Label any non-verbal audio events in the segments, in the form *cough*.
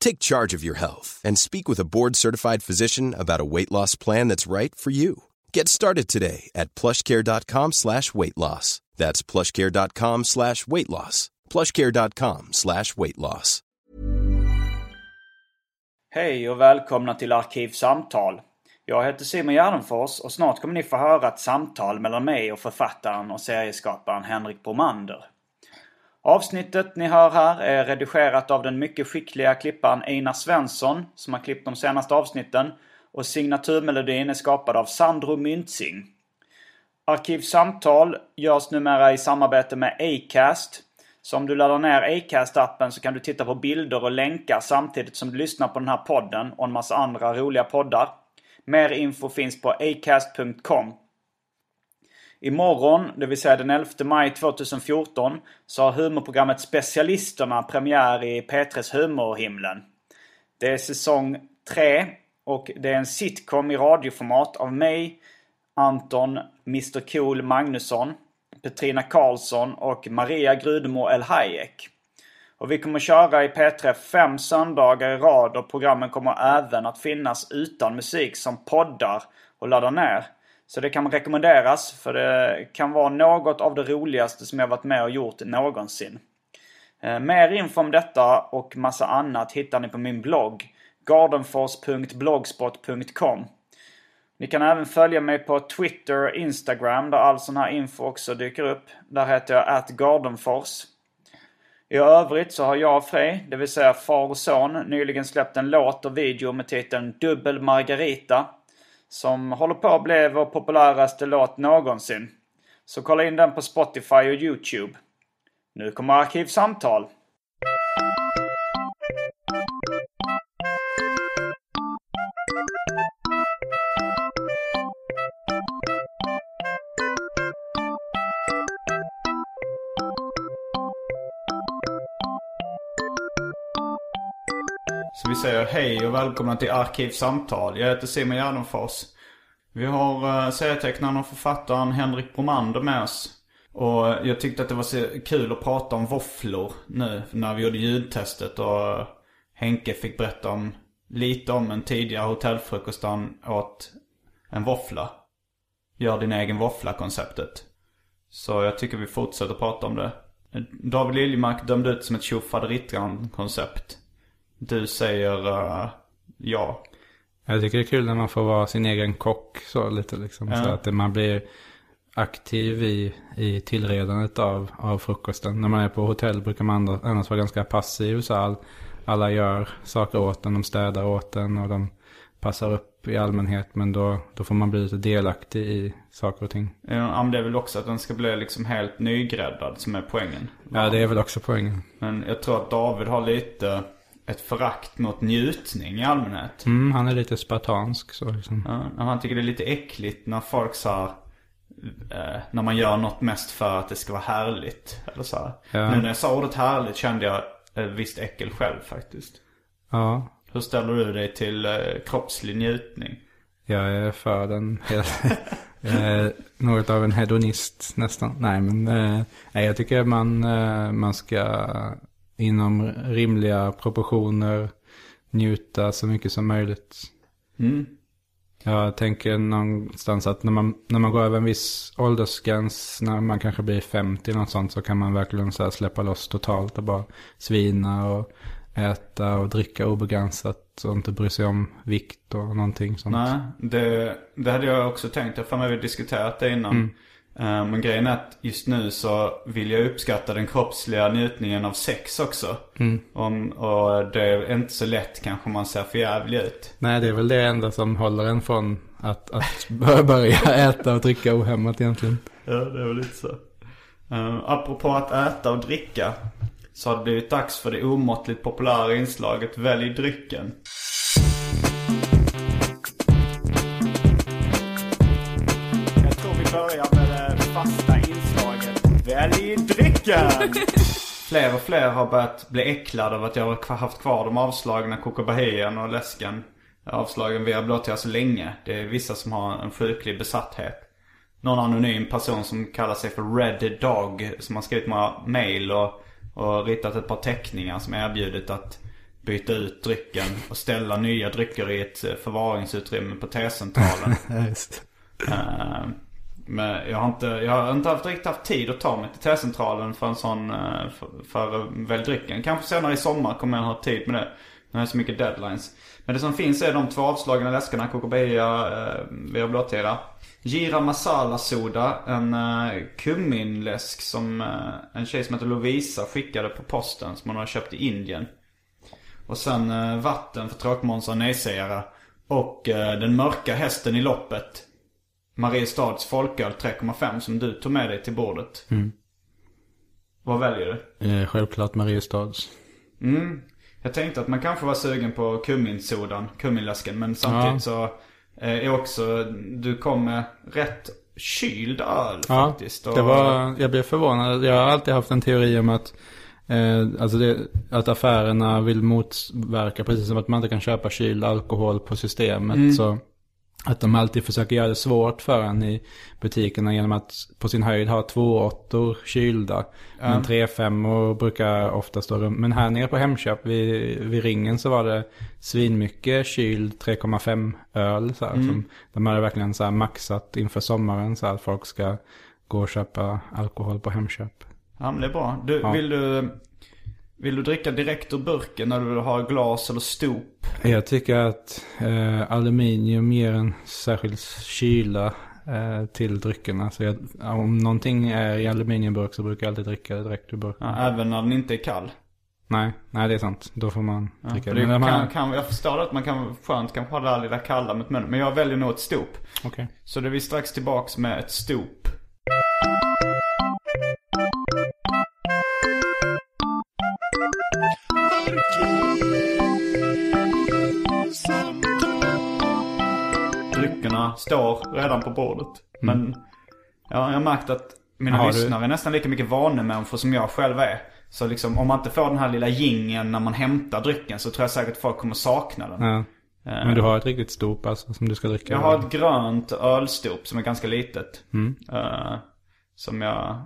Take charge of your health and speak with a board-certified physician about a weight loss plan that's right for you. Get started today at plushcare.com slash weight loss. That's plushcare.com slash weight loss. plushcare.com slash weight loss. Hej och välkomna till Arkivsamtal. Jag heter Simon Gärdenfors och snart kommer ni få höra ett samtal mellan mig och författaren och serieskaparen Henrik Bromander. Avsnittet ni hör här är redigerat av den mycket skickliga klipparen Einar Svensson som har klippt de senaste avsnitten och signaturmelodin är skapad av Sandro Myntzing. Arkivsamtal görs numera i samarbete med Acast. Så om du laddar ner Acast-appen så kan du titta på bilder och länkar samtidigt som du lyssnar på den här podden och en massa andra roliga poddar. Mer info finns på acast.com. Imorgon, det vill säga den 11 maj 2014, så har humorprogrammet Specialisterna premiär i P3s Humorhimlen. Det är säsong 3 och det är en sitcom i radioformat av mig, Anton Mr Cool Magnusson, Petrina Karlsson och Maria Grudemo El Hayek. Och vi kommer köra i P3 fem söndagar i rad och programmen kommer även att finnas utan musik som poddar och laddar ner. Så det kan rekommenderas för det kan vara något av det roligaste som jag varit med och gjort någonsin. Eh, mer info om detta och massa annat hittar ni på min blogg gardenfors.blogspot.com Ni kan även följa mig på Twitter och Instagram där all sån här info också dyker upp. Där heter jag atgardenfors. I övrigt så har jag och Frej, det vill säga far och son, nyligen släppt en låt och video med titeln Dubbel Margarita. Som håller på att bli vår populäraste låt någonsin. Så kolla in den på Spotify och Youtube. Nu kommer Arkivsamtal. Säger hej och välkomna till Arkivsamtal. Jag heter Simon Gärdenfors. Vi har eh, serietecknaren och författaren Henrik Bromander med oss. Och jag tyckte att det var så kul att prata om våfflor nu när vi gjorde ljudtestet. Och Henke fick berätta om lite om en tidigare hotellfrukost han åt en våffla. Gör din egen våffla-konceptet. Så jag tycker vi fortsätter prata om det. David Liljemark dömde ut som ett tjofaderittan-koncept. Du säger uh, ja. Jag tycker det är kul när man får vara sin egen kock så lite liksom. Ja. Så att man blir aktiv i, i tillredandet av, av frukosten. När man är på hotell brukar man annars vara ganska passiv. Så all, alla gör saker åt en, de städar åt en och de passar upp i allmänhet. Men då, då får man bli lite delaktig i saker och ting. Ja, men det är väl också att den ska bli liksom helt nygräddad som är poängen. Ja, det är väl också poängen. Men jag tror att David har lite ett förakt mot njutning i allmänhet. Mm, han är lite spartansk så liksom. Ja, han tycker det är lite äckligt när folk så här, eh, När man gör något mest för att det ska vara härligt. Eller så här. Ja. Nu när jag sa ordet härligt kände jag ett visst äckel själv faktiskt. Ja, Hur ställer du dig till eh, kroppslig njutning? Jag är för den. *laughs* Något av en hedonist nästan. Nej, men eh, jag tycker man, eh, man ska inom rimliga proportioner njuta så mycket som möjligt. Mm. Jag tänker någonstans att när man, när man går över en viss åldersgräns, när man kanske blir 50 eller något sånt, så kan man verkligen så släppa loss totalt och bara svina och äta och dricka obegränsat och inte bry sig om vikt och någonting sånt. Nej, det, det hade jag också tänkt. Jag har för mig vi diskuterat det innan. Mm. Eh, Men grejen är att just nu så vill jag uppskatta den kroppsliga njutningen av sex också. Mm. Om, och det är inte så lätt kanske man ser för jävlig ut. Nej, det är väl det enda som håller en från att, att börja- äta och dricka ohämmat egentligen. Ja, det är väl lite så. Uh, apropå att äta och dricka. Så har det blivit dags för det omåttligt populära inslaget Välj drycken. Drycken! *laughs* Fler och fler har börjat bli äcklade av att jag har haft kvar de avslagna Coca Bahien och läsken. Avslagen via blåtira så länge. Det är vissa som har en sjuklig besatthet. Någon anonym person som kallar sig för Red Dog. Som har skrivit några mail och, och ritat ett par teckningar som erbjudit att byta ut drycken och ställa nya drycker i ett eh, förvaringsutrymme på T-centralen. *laughs* Eh, men jag har inte, jag har inte haft, riktigt haft tid att ta mig till T-centralen för en sån, eh, för, för väl drycken. Kanske senare i sommar kommer jag ha tid med det. Nu det är så mycket deadlines. Men det som finns är de två avslagna läskarna, Kokobia, eh, via blåtira. Gira Masala Soda, en eh, kumminläsk som eh, en tjej som heter Lovisa skickade på posten som hon har köpt i Indien. Och sen eh, vatten för tråkmånsar och nejsägare. Och eh, den mörka hästen i loppet. Mariestads folköl 3,5 som du tog med dig till bordet. Vad väljer du? Eh, självklart Mariestads. Mm. Jag tänkte att man kanske var sugen på kumminsodan, kumminläsken. Men samtidigt Ja. så eh, är också, du kom med rätt kyld öl Ja, faktiskt. Och, det var, jag blev förvånad. Jag har alltid haft en teori om att, eh, alltså det, att affärerna vill motverka, precis som att man inte kan köpa kyld alkohol på systemet. Så att de alltid försöker göra det svårt för en i butikerna genom att på sin höjd ha två åttor kylda. Men tre femmor brukar ofta stå rum. Men här nere på Hemköp vid, vid ringen så var det svinmycket kyld 3,5 öl. Så här, som, de hade verkligen så här maxat inför sommaren så att folk ska gå och köpa alkohol på Hemköp. Ja men det är bra. Du, Ja. vill, du, vill du dricka direkt ur burken när du har glas eller stop? Jag tycker att eh, aluminium ger en särskild kyla eh, till dryckerna. Så jag, om någonting är i aluminiumburk så brukar jag alltid dricka det direkt ur burken. Ja, även när den inte är kall? Nej, nej det är sant. Då får man Ja, dricka det. Men kan, kan, jag förstår att man kan skönt kanske ha det här lilla kalla mot munnen. Men jag väljer nog ett stop. okej. Så det är vi strax tillbaks med ett stop. Dryckerna står redan på bordet. Men ja, jag har märkt att mina Har du- lyssnare är nästan lika mycket vanemänniskor som jag själv är. Så liksom om man inte får den här lilla gingen när man hämtar drycken så tror jag säkert folk kommer sakna den. Ja. Men du har ett riktigt stop alltså som du ska dricka? Jag har ett grönt ölstop som är ganska litet. Mm. Eh, som jag...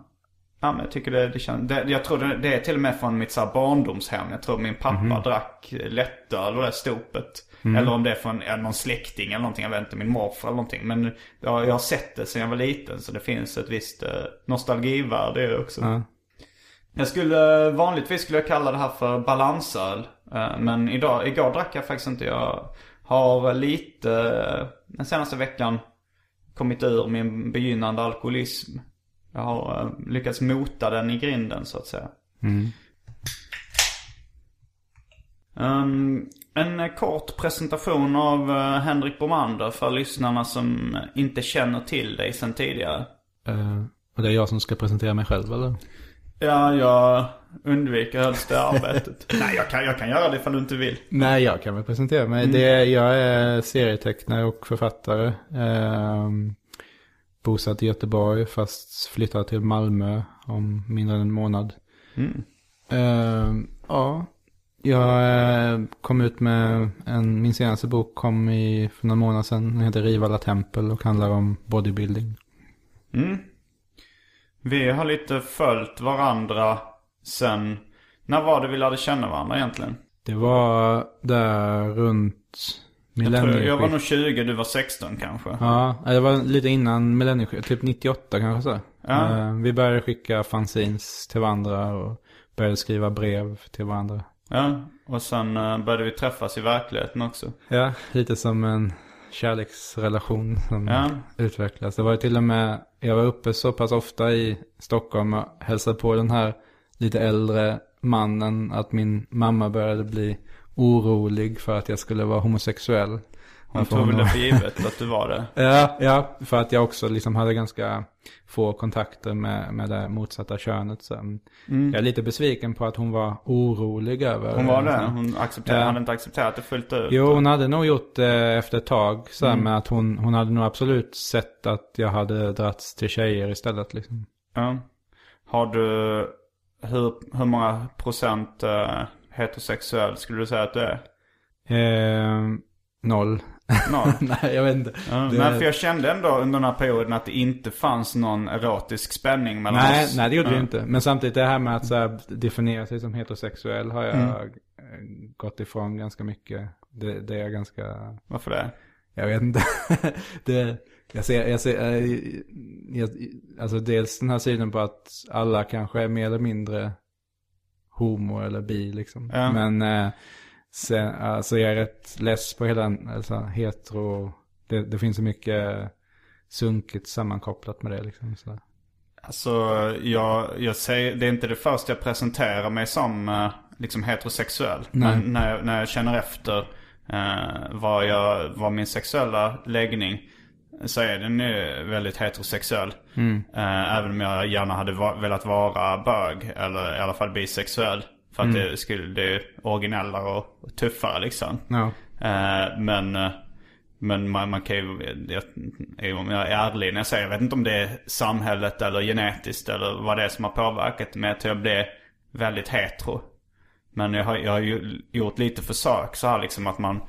Ja men jag tycker det, det känns... Det, jag tror det, det är till och med från mitt så här barndomshem. Jag tror min pappa Mhm. drack lättöl och det stopet. Mm. Eller om det är från ja, någon släkting eller någonting. Jag vet inte, min morfar eller någonting. Men jag, jag har sett det sedan jag var liten. Så det finns ett visst uh, nostalgivärde i det också. Ja. Jag skulle, vanligtvis skulle jag kalla det här för balansöl. Eh, Men idag, igår drack jag faktiskt inte. Jag har lite, eh, den senaste veckan, kommit ur min begynnande alkoholism. Jag har eh, lyckats mota den i grinden så att säga. Mm. Um, en eh, kort presentation av eh, Henrik Bomander för lyssnarna som inte känner till dig sedan tidigare. Eh, och det är jag som ska presentera mig själv eller? Ja, jag undviker helst det arbetet. *laughs* Nej, jag kan, jag kan göra det ifall du inte vill. Nej, jag kan väl presentera mig. Det är, jag är serietecknare och författare. Ehm, bosatt i Göteborg fast flyttar till Malmö om mindre än en månad. Mm. Ehm, ja, jag eh, kom ut med en, min senaste bok kom i, för några månader sedan. Den heter Rivala Tempel och handlar om bodybuilding. Mm. Vi har lite följt varandra sen... När var det vi lärde känna varandra egentligen? Det var där runt Jag, tror, jag var nog millennieskiftet. 20, du var 16 kanske. Ja, det var lite innan millennieskiftet, typ 98 kanske så. Ja. Eh, Vi började skicka fanzines till varandra och började skriva brev till varandra. Ja, och sen eh, började vi träffas i verkligheten också. Ja, lite som en kärleksrelation som Ja. utvecklas. Det var ju till och med, jag var uppe så pass ofta i Stockholm och hälsade på den här lite äldre mannen att min mamma började bli orolig för att jag skulle vara homosexuell. Hon tog väl det för givet att du var det. *laughs* Ja, ja, för att jag också liksom hade ganska få kontakter med, med det motsatta könet. Så Jag är lite besviken på att hon var orolig över Mm. Hon var det. Hon accepterade, Ja. hade inte accepterat det fullt ut. Jo, hon hade nog gjort det efter ett tag. Så Mm. med att hon, hon hade nog absolut sett att jag hade dragits till tjejer istället. Liksom. Ja. Har du, hur, hur många procent eh, heterosexuell skulle du säga att du är? Eh, noll. *laughs* Nej, jag vet inte. Ja, Det- Men för jag kände ändå under den här perioden att det inte fanns någon erotisk spänning mellan Nej, oss. nej, det gjorde ja. det inte. Men samtidigt det här med att så här, definiera sig som heterosexuell har jag Mm. gått ifrån ganska mycket. Det, det är ganska... Varför det? Jag vet inte. *laughs* det, jag ser, jag ser eh, jag, alltså dels den här synen på att alla kanske är mer eller mindre homo eller bi liksom. Ja. Men eh, sen, alltså jag är rätt less på hela alltså hetero, det, det finns så mycket sunkigt sammankopplat med det liksom. Så. Alltså, jag, jag säger, det är inte det första jag presenterar mig som eh, liksom heterosexuell. Nej. Men när, jag- när jag känner efter eh, vad, jag, vad min sexuella läggning så är den ju väldigt heterosexuell. Eh, även om jag gärna hade va- velat vara bög eller i alla fall bisexuell. För att det skulle, det är originellare och tuffare liksom. Ja. Eh, men eh, men man, man kan ju, jag, jag- om jag är ärlig när jag säger, jag vet inte om det är samhället eller genetiskt eller vad det är som har påverkat mig till att bli väldigt hetero. Men jag har, jag har ju gjort lite försök så här liksom att man,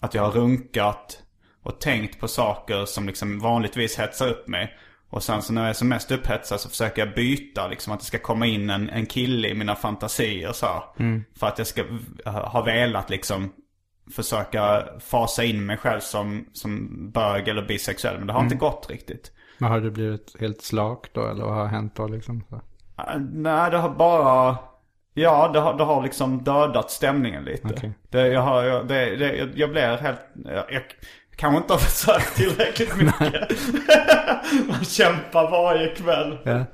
att jag har runkat och tänkt på saker som liksom vanligtvis hetsar upp mig. Och sen så när jag är som mest upphetsad så försöker jag byta liksom att det ska komma in en, en kille i mina fantasier så här. För att jag ska ha velat liksom försöka fasa in mig själv som, som bög eller bisexuell. Men det har inte gått riktigt. Men har du blivit helt slak då eller vad har hänt då liksom? Så. Äh, Nej, det har bara... Ja, det har, det har liksom dödat stämningen lite. Okej. Det, jag, har, jag, det, det, jag, jag blir helt... Jag kanske inte har försökt tillräckligt *laughs* mycket. Man kämpar varje kväll. Ja,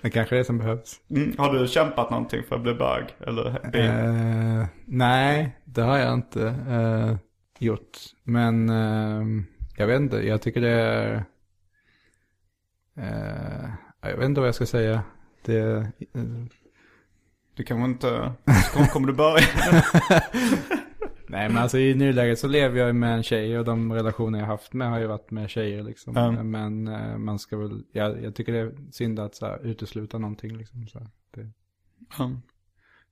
det kanske är det som behövs. Mm, har du kämpat någonting för att bli bög? Eller bi? Eh, nej, det har jag inte eh, gjort. Men eh, jag vet inte, jag tycker det är... Eh, jag vet inte vad jag ska säga. Det, Du kanske inte... Kommer du börja? *laughs* *laughs* nej men alltså i nuläget så lever jag med en tjej och de relationer jag haft med har ju varit med tjejer liksom. Mm. Men eh, man ska väl, jag, jag tycker det är synd att så här, utesluta någonting liksom. Så här. det, Ja.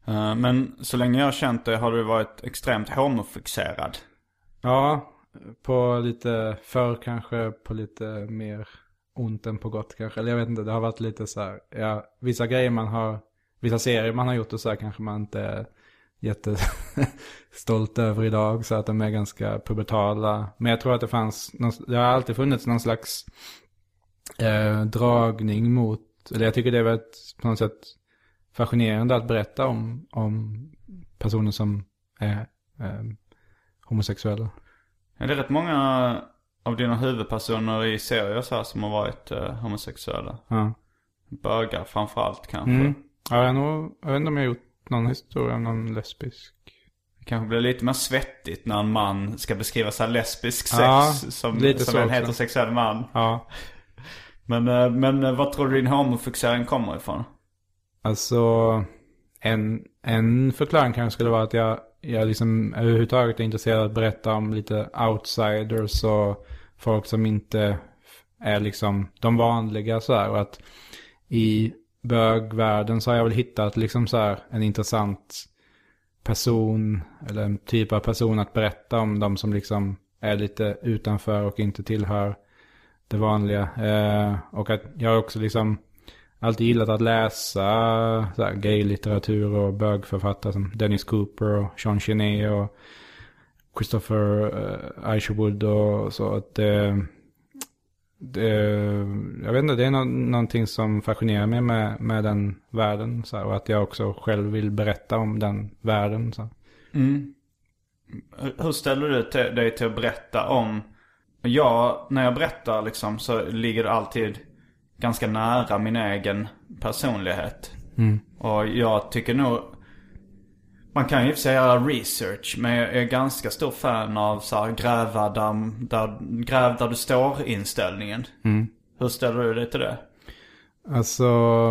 Eh, Men så länge jag har känt dig har du varit extremt homofixerad. Ja, på lite förr kanske, på lite mer ont än på gott kanske. Eller jag vet inte, det har varit lite så här, ja, vissa grejer man har, vissa serier man har gjort och så här kanske man inte jättestolt *laughs* över idag. Så att de är ganska pubertala. Men jag tror att det fanns, någon, det har alltid funnits någon slags eh, dragning mot, eller jag tycker det är väldigt på något sätt fascinerande att berätta om, om personer som är eh, homosexuella. Är det rätt många av dina huvudpersoner i serier så här som har varit eh, homosexuella? Ja. Bögar framförallt kanske. Mm. Ja, jag, nog, jag vet inte om jag har gjort någon historia om någon lesbisk. Det kanske blir lite mer svettigt när en man ska beskriva sig lesbisk sex Ja, som, lite som så en också. heterosexuell man. Ja, Men, eh, men eh, vad tror du din homofixering kommer ifrån? alltså en, en förklaring kanske skulle vara att jag, jag liksom överhuvudtaget är intresserad av att berätta om lite outsiders och folk som inte är liksom de vanliga så här. Och att i bögvärlden så har jag väl hittat liksom så här en intressant person eller en typ av person att berätta om de som liksom är lite utanför och inte tillhör det vanliga. Eh, och att jag har också liksom alltid gillat att läsa så här, gay-litteratur och bögförfattare som Dennis Cooper och Sean Genet och Christopher eh, Isherwood och så. Att, eh, det, jag vet inte, det är nå någonting som fascinerar mig med, med den världen. Så här, och att jag också själv vill berätta om den världen. Så. Mm. Hur ställer du dig till att berätta om... Jag, när jag berättar liksom så ligger det alltid ganska nära min egen personlighet. Mm. Och jag tycker nog... Man kan ju i och för sig göra research, men jag är ganska stor fan av så här gräva där, där, gräv där du står inställningen. Mm. Hur ställer du dig till det? Alltså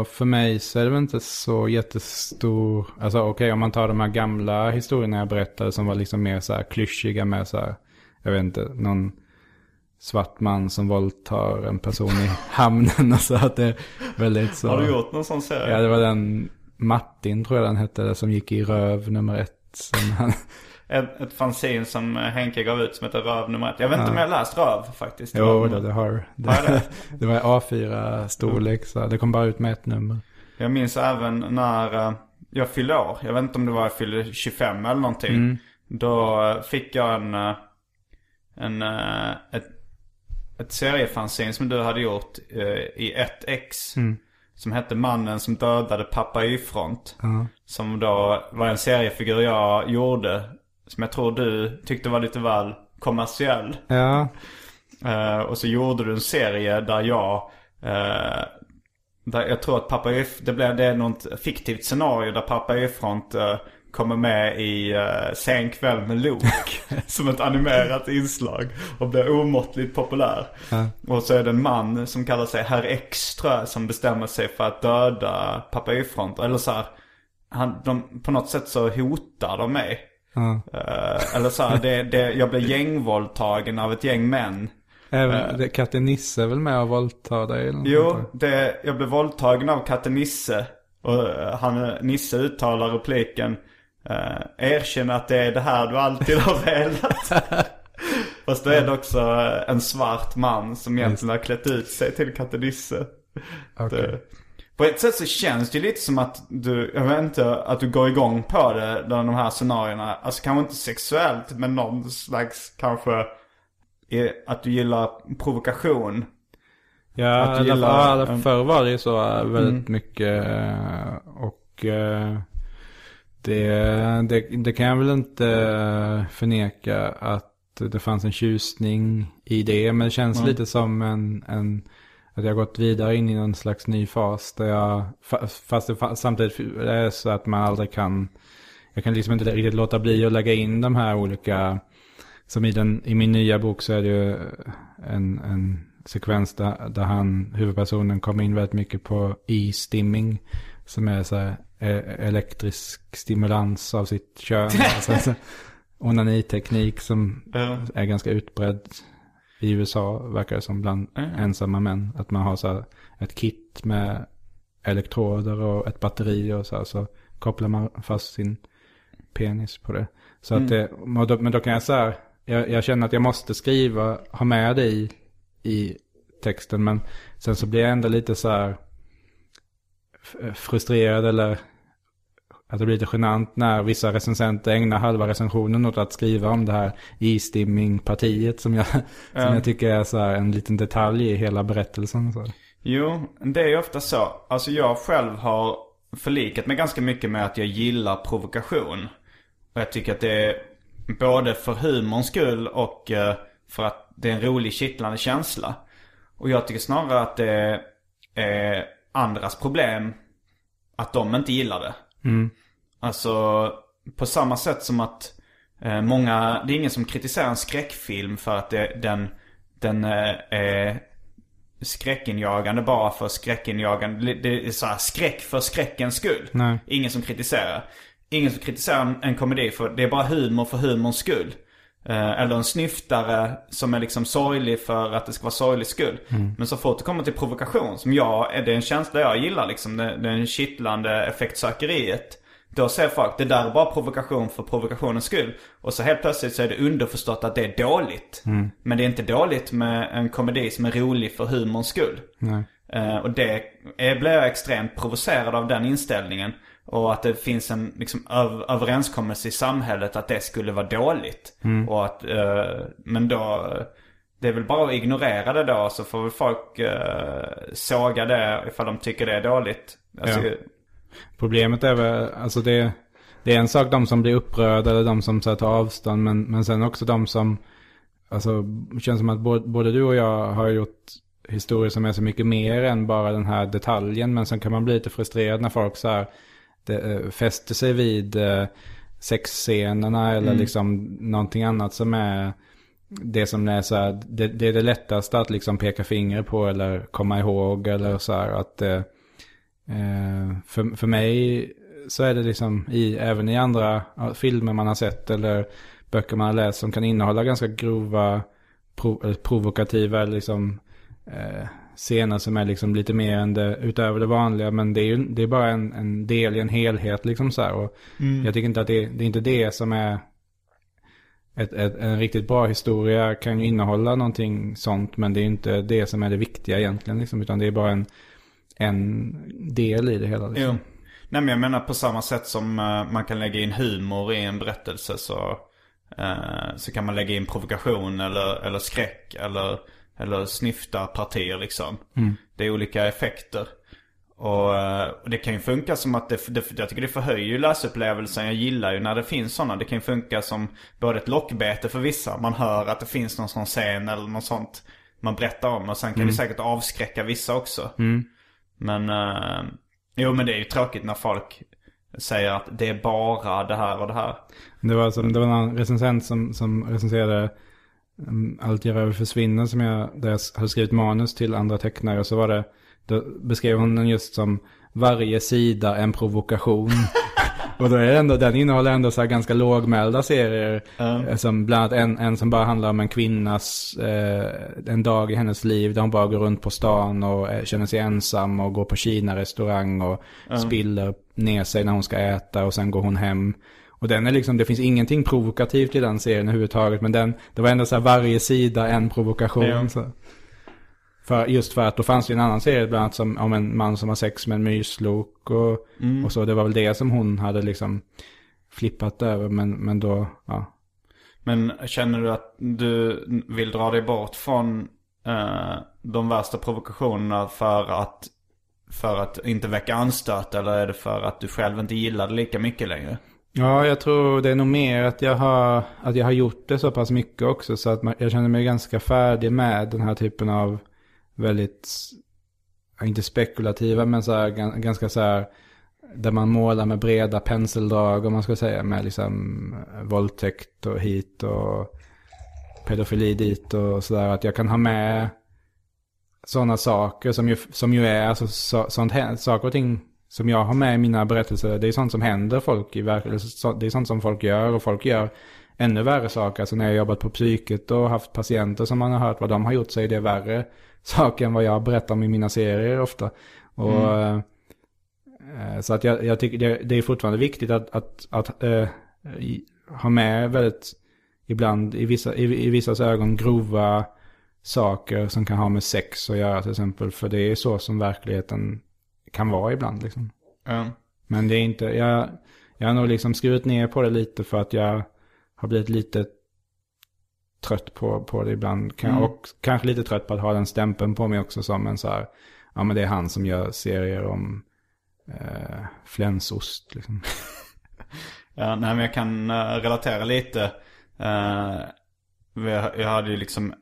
för mig så är det väl inte så jättestor, alltså okej okay, om man tar de här gamla historierna jag berättade som var liksom mer så här klyschiga med så här, jag vet inte, någon svart man som våldtar en person i hamnen och så att det är väldigt så. Har du gjort någon sån serie? Ja det var den Martin tror jag den hette, som gick i röv nummer ett. Som han... ett, ett fanzine som Henke gav ut som heter Röv nummer ett. Jag vet inte ja. om jag har läst Röv faktiskt. Jo, det, det har det, har det? *laughs* det var A4-storlek så det kom bara ut med ett nummer. Jag minns även när uh, jag fyllde år. Jag vet inte om det var jag fyllde 25 eller någonting. Mm. Då fick jag en, uh, en ett, ett seriefanzine som du hade gjort i 1X. Mm. Som hette Mannen som dödade pappa Y-front. Ja. Som då var en seriefigur jag gjorde. Som jag tror du tyckte var lite väl kommersiell. Ja. Uh, och så gjorde du en serie där jag... Uh, där jag tror att pappa Y... Det blev det är något fiktivt scenario där pappa Y-front uh, kommer med i uh, Sen kväll med Luke. *laughs* som ett animerat inslag. Och blir omåttligt populär. Ja. Och så är det en man som kallar sig Herr jag. Som bestämmer sig för att döda pappa Y-front. Eller så här, han, de, på något sätt så hotar de mig. Ja. Uh, eller så här, det, det, jag blir gängvåldtagen av ett gäng män. Även, det, katten Nisse är väl med och våldtar dig? Jo, det, jag blev våldtagen av katten Nisse. Och uh, han, Nisse uttalar repliken. Uh, erkänn att det är det här du alltid har *laughs* velat. Fast då är det också en svart man som egentligen har klätt ut sig till katten Nisse. Okej. Det- På ett sätt så känns det ju lite som att du, jag vet inte, att du går igång på det, de här scenarierna. Alltså kanske inte sexuellt, men någon slags kanske, att du gillar provokation. Ja, Att du gillar- fall, förr var det ju så äh, väldigt Mm. mycket. Och det, det, det kan jag väl inte förneka att det fanns en tjusning i det. Men det känns Mm. lite som en, en, att jag har gått vidare in i någon slags ny fas. Där jag, fa- fast det samtidigt är så att man aldrig kan, jag kan liksom inte riktigt låta bli att lägga in de här olika som i, den, i min nya bok så är det ju en, en sekvens där, där han, huvudpersonen kommer in väldigt mycket på e-stimming. Som är så här, eh, elektrisk stimulans av sitt kön. *laughs* alltså, så, onaniteknik som Ja. är ganska utbredd i USA verkar det som bland Mm. ensamma män. Att man har så här ett kit med elektroder och ett batteri och så här, så kopplar man fast sin penis på det. Så att det, då, men då kan jag så här, jag, jag känner att jag måste skriva, ha med det i, i texten. Men sen så blir jag ändå lite så här f- frustrerad eller att det blir lite genant när vissa recensenter ägnar halva recensionen åt att skriva om det här e-stimming-partiet som jag, *laughs* som Ja. jag tycker är så här en liten detalj i hela berättelsen. Så. Jo, det är ju ofta så. Alltså jag själv har förlikat mig ganska mycket med att jag gillar provokation. Och jag tycker att det är både för humorns skull och eh, för att det är en rolig kittlande känsla. Och jag tycker snarare att det är andras problem att de inte gillar det. Mm. Alltså på samma sätt som att eh, många, det är ingen som kritiserar en skräckfilm för att det, den, den eh, är skräckinjagande bara för skräckinjagande. Det är så här skräck för skräckens skull. Nej. Ingen som kritiserar. Ingen som kritiserar en, en komedi för det är bara humor för humorns skull. Eh, eller en snyftare som är liksom sorglig för att det ska vara sorglig skull. Men så fort det kommer till provokation, som jag, är det en känsla jag gillar liksom. Det, är en kittlande effektsökeriet. Då säger folk, det där är bara provokation för provokationens skull. Och så helt plötsligt så är det underförstått att det är dåligt. Men det är inte dåligt med en komedi som är rolig för humorns skull. Nej. Eh, och det är, blir jag extremt provocerad av den inställningen. Och att det finns en liksom, öv- överenskommelse i samhället att det skulle vara dåligt. Och att, eh, men då, det är väl bara att ignorera det då så får väl folk uh, såga det ifall de tycker det är dåligt. Alltså, Ja. Problemet är väl, alltså det, det är en sak de som blir upprörda eller de som så här, tar avstånd. Men, men sen också de som, alltså det känns som att både, både du och jag har gjort historier som är så mycket mer än bara den här detaljen. Men sen kan man bli lite frustrerad när folk så här det, eh, fäster sig vid eh, sexscenerna eller liksom någonting annat som är det som är så här, det, det är det lättaste att liksom peka finger på eller komma ihåg eller så här att eh, eh, för, för mig så är det liksom i, även i andra filmer man har sett eller böcker man har läst som kan innehålla ganska grova prov, provokativa liksom eh, scener som är liksom lite mer än det, utöver det vanliga. Men det är ju det är bara en, en del i en helhet liksom så här. Och Jag tycker inte att det, det är inte det som är ett, ett, en riktigt bra historia kan ju innehålla någonting sånt. Men det är inte det som är det viktiga egentligen liksom. Utan det är bara en, en del i det hela. Liksom. Jo. Nej men jag menar på samma sätt som eh, man kan lägga in humor i en berättelse så, eh, så kan man lägga in provokation eller, eller skräck eller, eller snyfta partier liksom. Det är olika effekter. Och, eh, och det kan ju funka som att det, det, jag tycker det förhöjer ju läsupplevelsen. Jag gillar ju när det finns sådana. Det kan ju funka som både ett lockbete för vissa. Man hör att det finns någon sån scen eller något sånt man berättar om. Och sen kan det säkert avskräcka vissa också. Men, eh, jo men det är ju tråkigt när folk säger att det är bara det här och det här. Det var, som, det var en recensent som, som recenserade Allt jag rör försvinner som jag, där jag hade skrivit manus till andra tecknare. Och så var det, då beskrev hon den just som varje sida en provokation. *laughs* och då är det ändå, den innehåller ändå så här ganska lågmälda serier. eh, Som bland annat en, en som bara handlar om en kvinnas, eh, en dag i hennes liv. Där hon bara går runt på stan och eh, känner sig ensam och går på Kina-restaurang och spiller ner sig när hon ska äta och sen går hon hem. Och den är liksom, det finns ingenting provokativt i den serien överhuvudtaget. Men den, det var ändå så här varje sida en provokation. Ja. Så. För, just för att då fanns det en annan serie bland annat som, om en man som har sex med en myslok och, och så. Det var väl det som hon hade liksom flippat över. Men, men då, ja. Men känner du att du vill dra dig bort från eh, de värsta provokationerna för att, för att inte väcka anstöt? Eller är det för att du själv inte gillar det lika mycket längre? Ja, jag tror det är nog mer att jag har, att jag har gjort det så pass mycket också. Så att man, jag känner mig ganska färdig med den här typen av väldigt, inte spekulativa, men så här, ganska så här, där man målar med breda penseldrag om man ska säga. Med liksom eh, våldtäkt och hit och pedofili dit och sådär. Att jag kan ha med sådana saker som ju, som ju är, alltså så, sånt, saker och ting som jag har med i mina berättelser. Det är sånt som händer folk i verkligheten. Det är sånt som folk gör och folk gör ännu värre saker. Alltså när jag jobbat på psyket och haft patienter som man har hört vad de har gjort så är det värre *laughs* saker än vad jag berättar om i mina serier ofta. Och, eh, Så att jag, jag tycker det, det är fortfarande viktigt att, att, att i- ha med väldigt, ibland i vissa, i, i vissas ögon grova saker som kan ha med sex att göra till exempel. För det är så som verkligheten kan vara ibland liksom. Ja. Men det är inte, jag, jag har nog liksom skurit ner på det lite för att jag har blivit lite trött på, på det ibland. Kan, Och kanske lite trött på att ha den stämpeln på mig också som en så här, ja men det är han som gör serier om eh, flänsost liksom. *laughs* Ja, nej men jag kan eh, relatera lite. Uh, jag hade ju liksom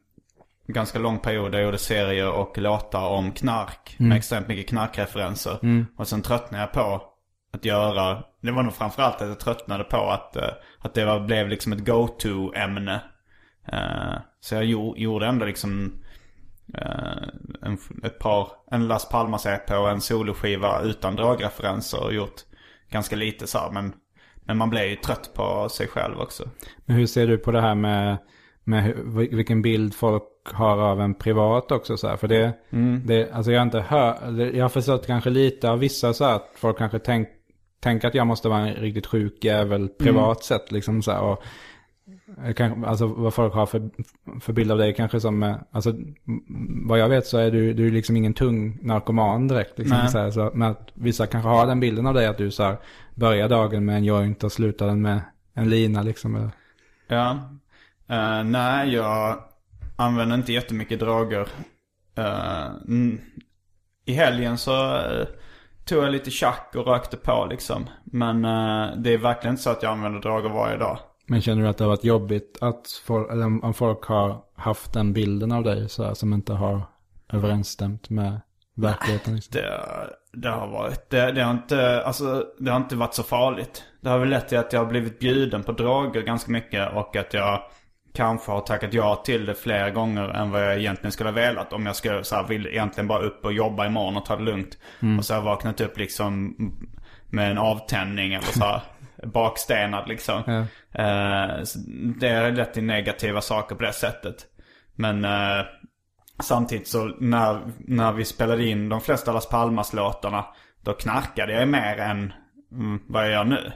ganska lång period där jag gjorde serier och låtar om knark. Med extremt mycket knarkreferenser. Och sen tröttnade jag på att göra, det var nog framförallt att jag tröttnade på att, eh, att det var, blev liksom ett go-to-ämne. Eh, så jag gjo- gjorde ändå liksom eh, en, ett par, en Las Palmas EP och en soloskiva utan drogreferenser och gjort ganska lite så här, men, men man blir ju trött på sig själv också. Men hur ser du på det här med, med vilken bild folk har av en privat också så här? För det, det alltså jag har inte hört, jag har förstått kanske lite av vissa så här att folk kanske tänk, tänker att jag måste vara en riktigt sjuk jävel privat sett liksom så här. Och, alltså vad folk har för, för bild av dig kanske som, alltså vad jag vet så är du, du är liksom ingen tung narkoman direkt. Liksom, Nej. så här, så, men att vissa kanske har den bilden av dig att du så här, börjar dagen med en joint och slutar den med en lina liksom. Eller, Ja. Eh, nej, jag... använder inte jättemycket droger. Mm. I helgen så eh, tog jag lite tjack och rökte på liksom. Men eh, det är verkligen inte så att jag använder droger varje dag. Men känner du att det har varit jobbigt att folk, eller om folk har haft den bilden av dig så här, som inte har överensstämt med verkligheten? Liksom? Det, det har varit, det, det, har inte, alltså, det har inte varit så farligt. Det har väl lett till att jag har blivit bjuden på droger ganska mycket och att jag kanske har tackat ja till det fler gånger än vad jag egentligen skulle ha velat. Om jag skulle, så här, vill egentligen bara upp och jobba imorgon och ta det lugnt. Och så har jag vaknat upp liksom med en avtändning eller så här, *laughs* bakstenad liksom. Ja. Så det har lett till negativa saker på det sättet. Men eh, samtidigt så när, när vi spelade in de flesta Las Palmas-låtarna. Då knarkade jag mer än mm, vad jag gör nu.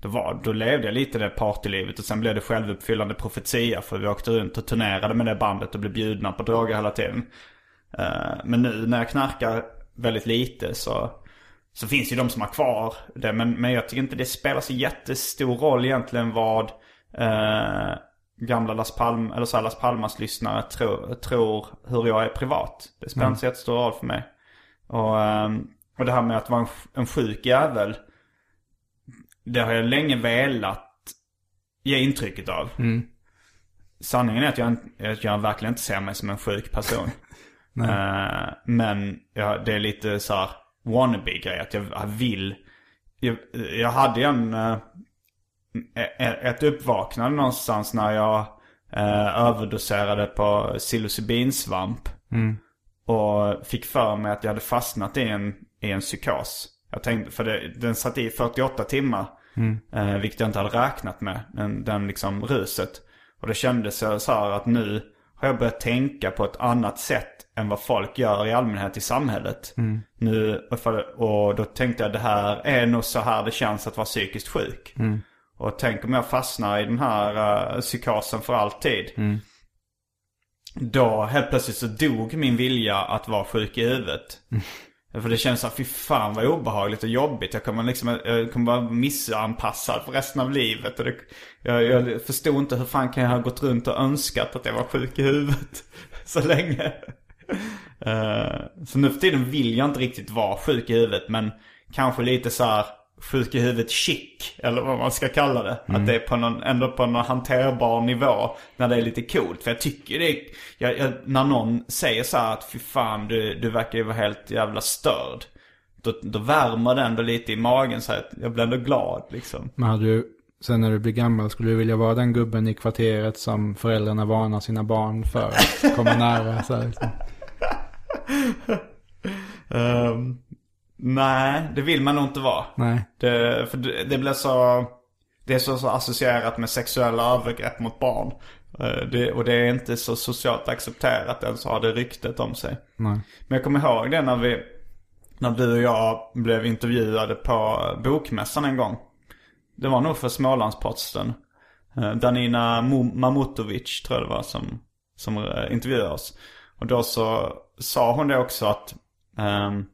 Då, var, då levde jag lite det partylivet och sen blev det självuppfyllande profetia. För vi åkte runt och turnerade med det bandet och blev bjudna på droger hela tiden. Eh, men nu när jag knarkar väldigt lite så, så finns ju de som har kvar det. Men, men jag tycker inte det spelar så jättestor roll egentligen vad eh, gamla Las, Palm, eller så här Las Palmas-lyssnare tror, tror hur jag är privat. Det spelar inte så jättestor roll för mig. Och, ehm, och det här med att vara en, en sjuk jävel. Det har jag länge velat ge intrycket av. Sanningen är att jag, att jag verkligen inte ser mig som en sjuk person. *laughs* Eh, men ja, det är lite så här wannabe-grej. Att jag, jag vill. Jag, jag hade en, e- ett uppvaknande någonstans när jag eh, överdoserade på psilocybinsvamp. Och fick för mig att jag hade fastnat i en, i en psykos. Jag tänkte, för det, den satt i 48 timmar. Eh, vilket jag inte hade räknat med. Den, den liksom ruset. Och det kändes så här att nu har jag börjat tänka på ett annat sätt än vad folk gör i allmänhet i samhället. Nu, och då tänkte jag det här är nog så här det känns att vara psykiskt sjuk. Och tänk om jag fastnar i den här uh, psykosen för alltid. Då helt plötsligt så dog min vilja att vara sjuk i huvudet. För det känns såhär, fy fan vad obehagligt och jobbigt. Jag kommer liksom, jag kommer vara missanpassad för resten av livet. Och det, jag, jag förstod inte hur fan kan jag ha gått runt och önskat att jag var sjuk i huvudet *laughs* så länge. Uh, så nu för tiden vill jag inte riktigt vara sjuk i huvudet. Men kanske lite så här sjuk i huvudet chic. Eller vad man ska kalla det. Att det är på någon, ändå på någon hanterbar nivå. När det är lite coolt. För jag tycker det är, jag, jag, när någon säger så här att fy fan du, du verkar ju vara helt jävla störd. Då, då värmer det ändå lite i magen så att jag blir ändå glad liksom. Men hade du, sen när du blir gammal, skulle du vilja vara den gubben i kvarteret som föräldrarna varnar sina barn för att komma nära? Så här, liksom. *laughs* Ehm, nej, det vill man nog inte vara. Nej. Det, för det, det blir så... Det är så, så associerat med sexuella övergrepp mot barn. Eh, det, och det är inte så socialt accepterat ens har det ryktet om sig. Nej. Men jag kommer ihåg det när vi... När du och jag blev intervjuade på Bokmässan en gång. Det var nog för Smålandsposten. Eh, Danina Mamutovic tror jag det var som, som eh, intervjuade oss. Och då så sa hon det också att ehm,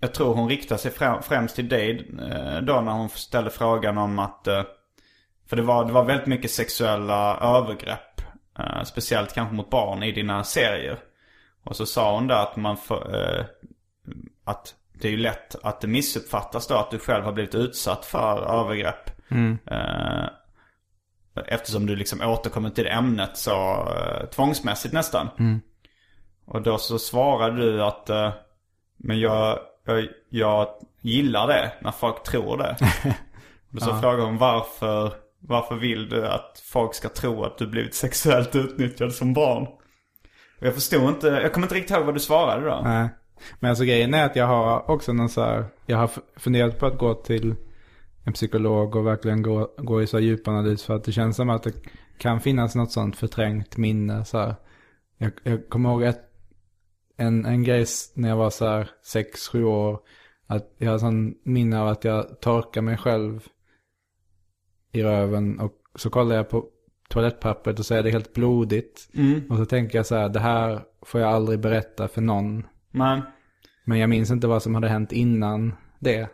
jag tror hon riktar sig frä- främst till dig eh, då när hon ställde frågan om att eh, För det var, det var väldigt mycket sexuella övergrepp eh, Speciellt kanske mot barn i dina serier. Och så sa hon där att man eh, Att det är ju lätt att det missuppfattas då att du själv har blivit utsatt för övergrepp. Eh, Eftersom du liksom återkommer till ämnet så tvångsmässigt nästan. Och då så svarade du att Men jag, jag, jag gillar det när folk tror det. *laughs* Och så frågade hon varför, varför vill du att folk ska tro att du blivit sexuellt utnyttjad som barn? Och jag förstod inte, jag kommer inte riktigt ihåg vad du svarade då. Nej. Men alltså grejen är att jag har också någon så här, jag har funderat på att gå till en psykolog och verkligen gå, gå i så här djupanalys för att det känns som att det kan finnas något sånt förträngt minne så här. Jag, jag kommer ihåg ett, en, en grej när jag var så här 6-7 år. Att jag har sån minne av att jag torkar mig själv i röven och så kollar jag på toalettpappret och så är det helt blodigt. Och så tänker jag så här, det här får jag aldrig berätta för någon. Men, Men jag minns inte vad som hade hänt innan det.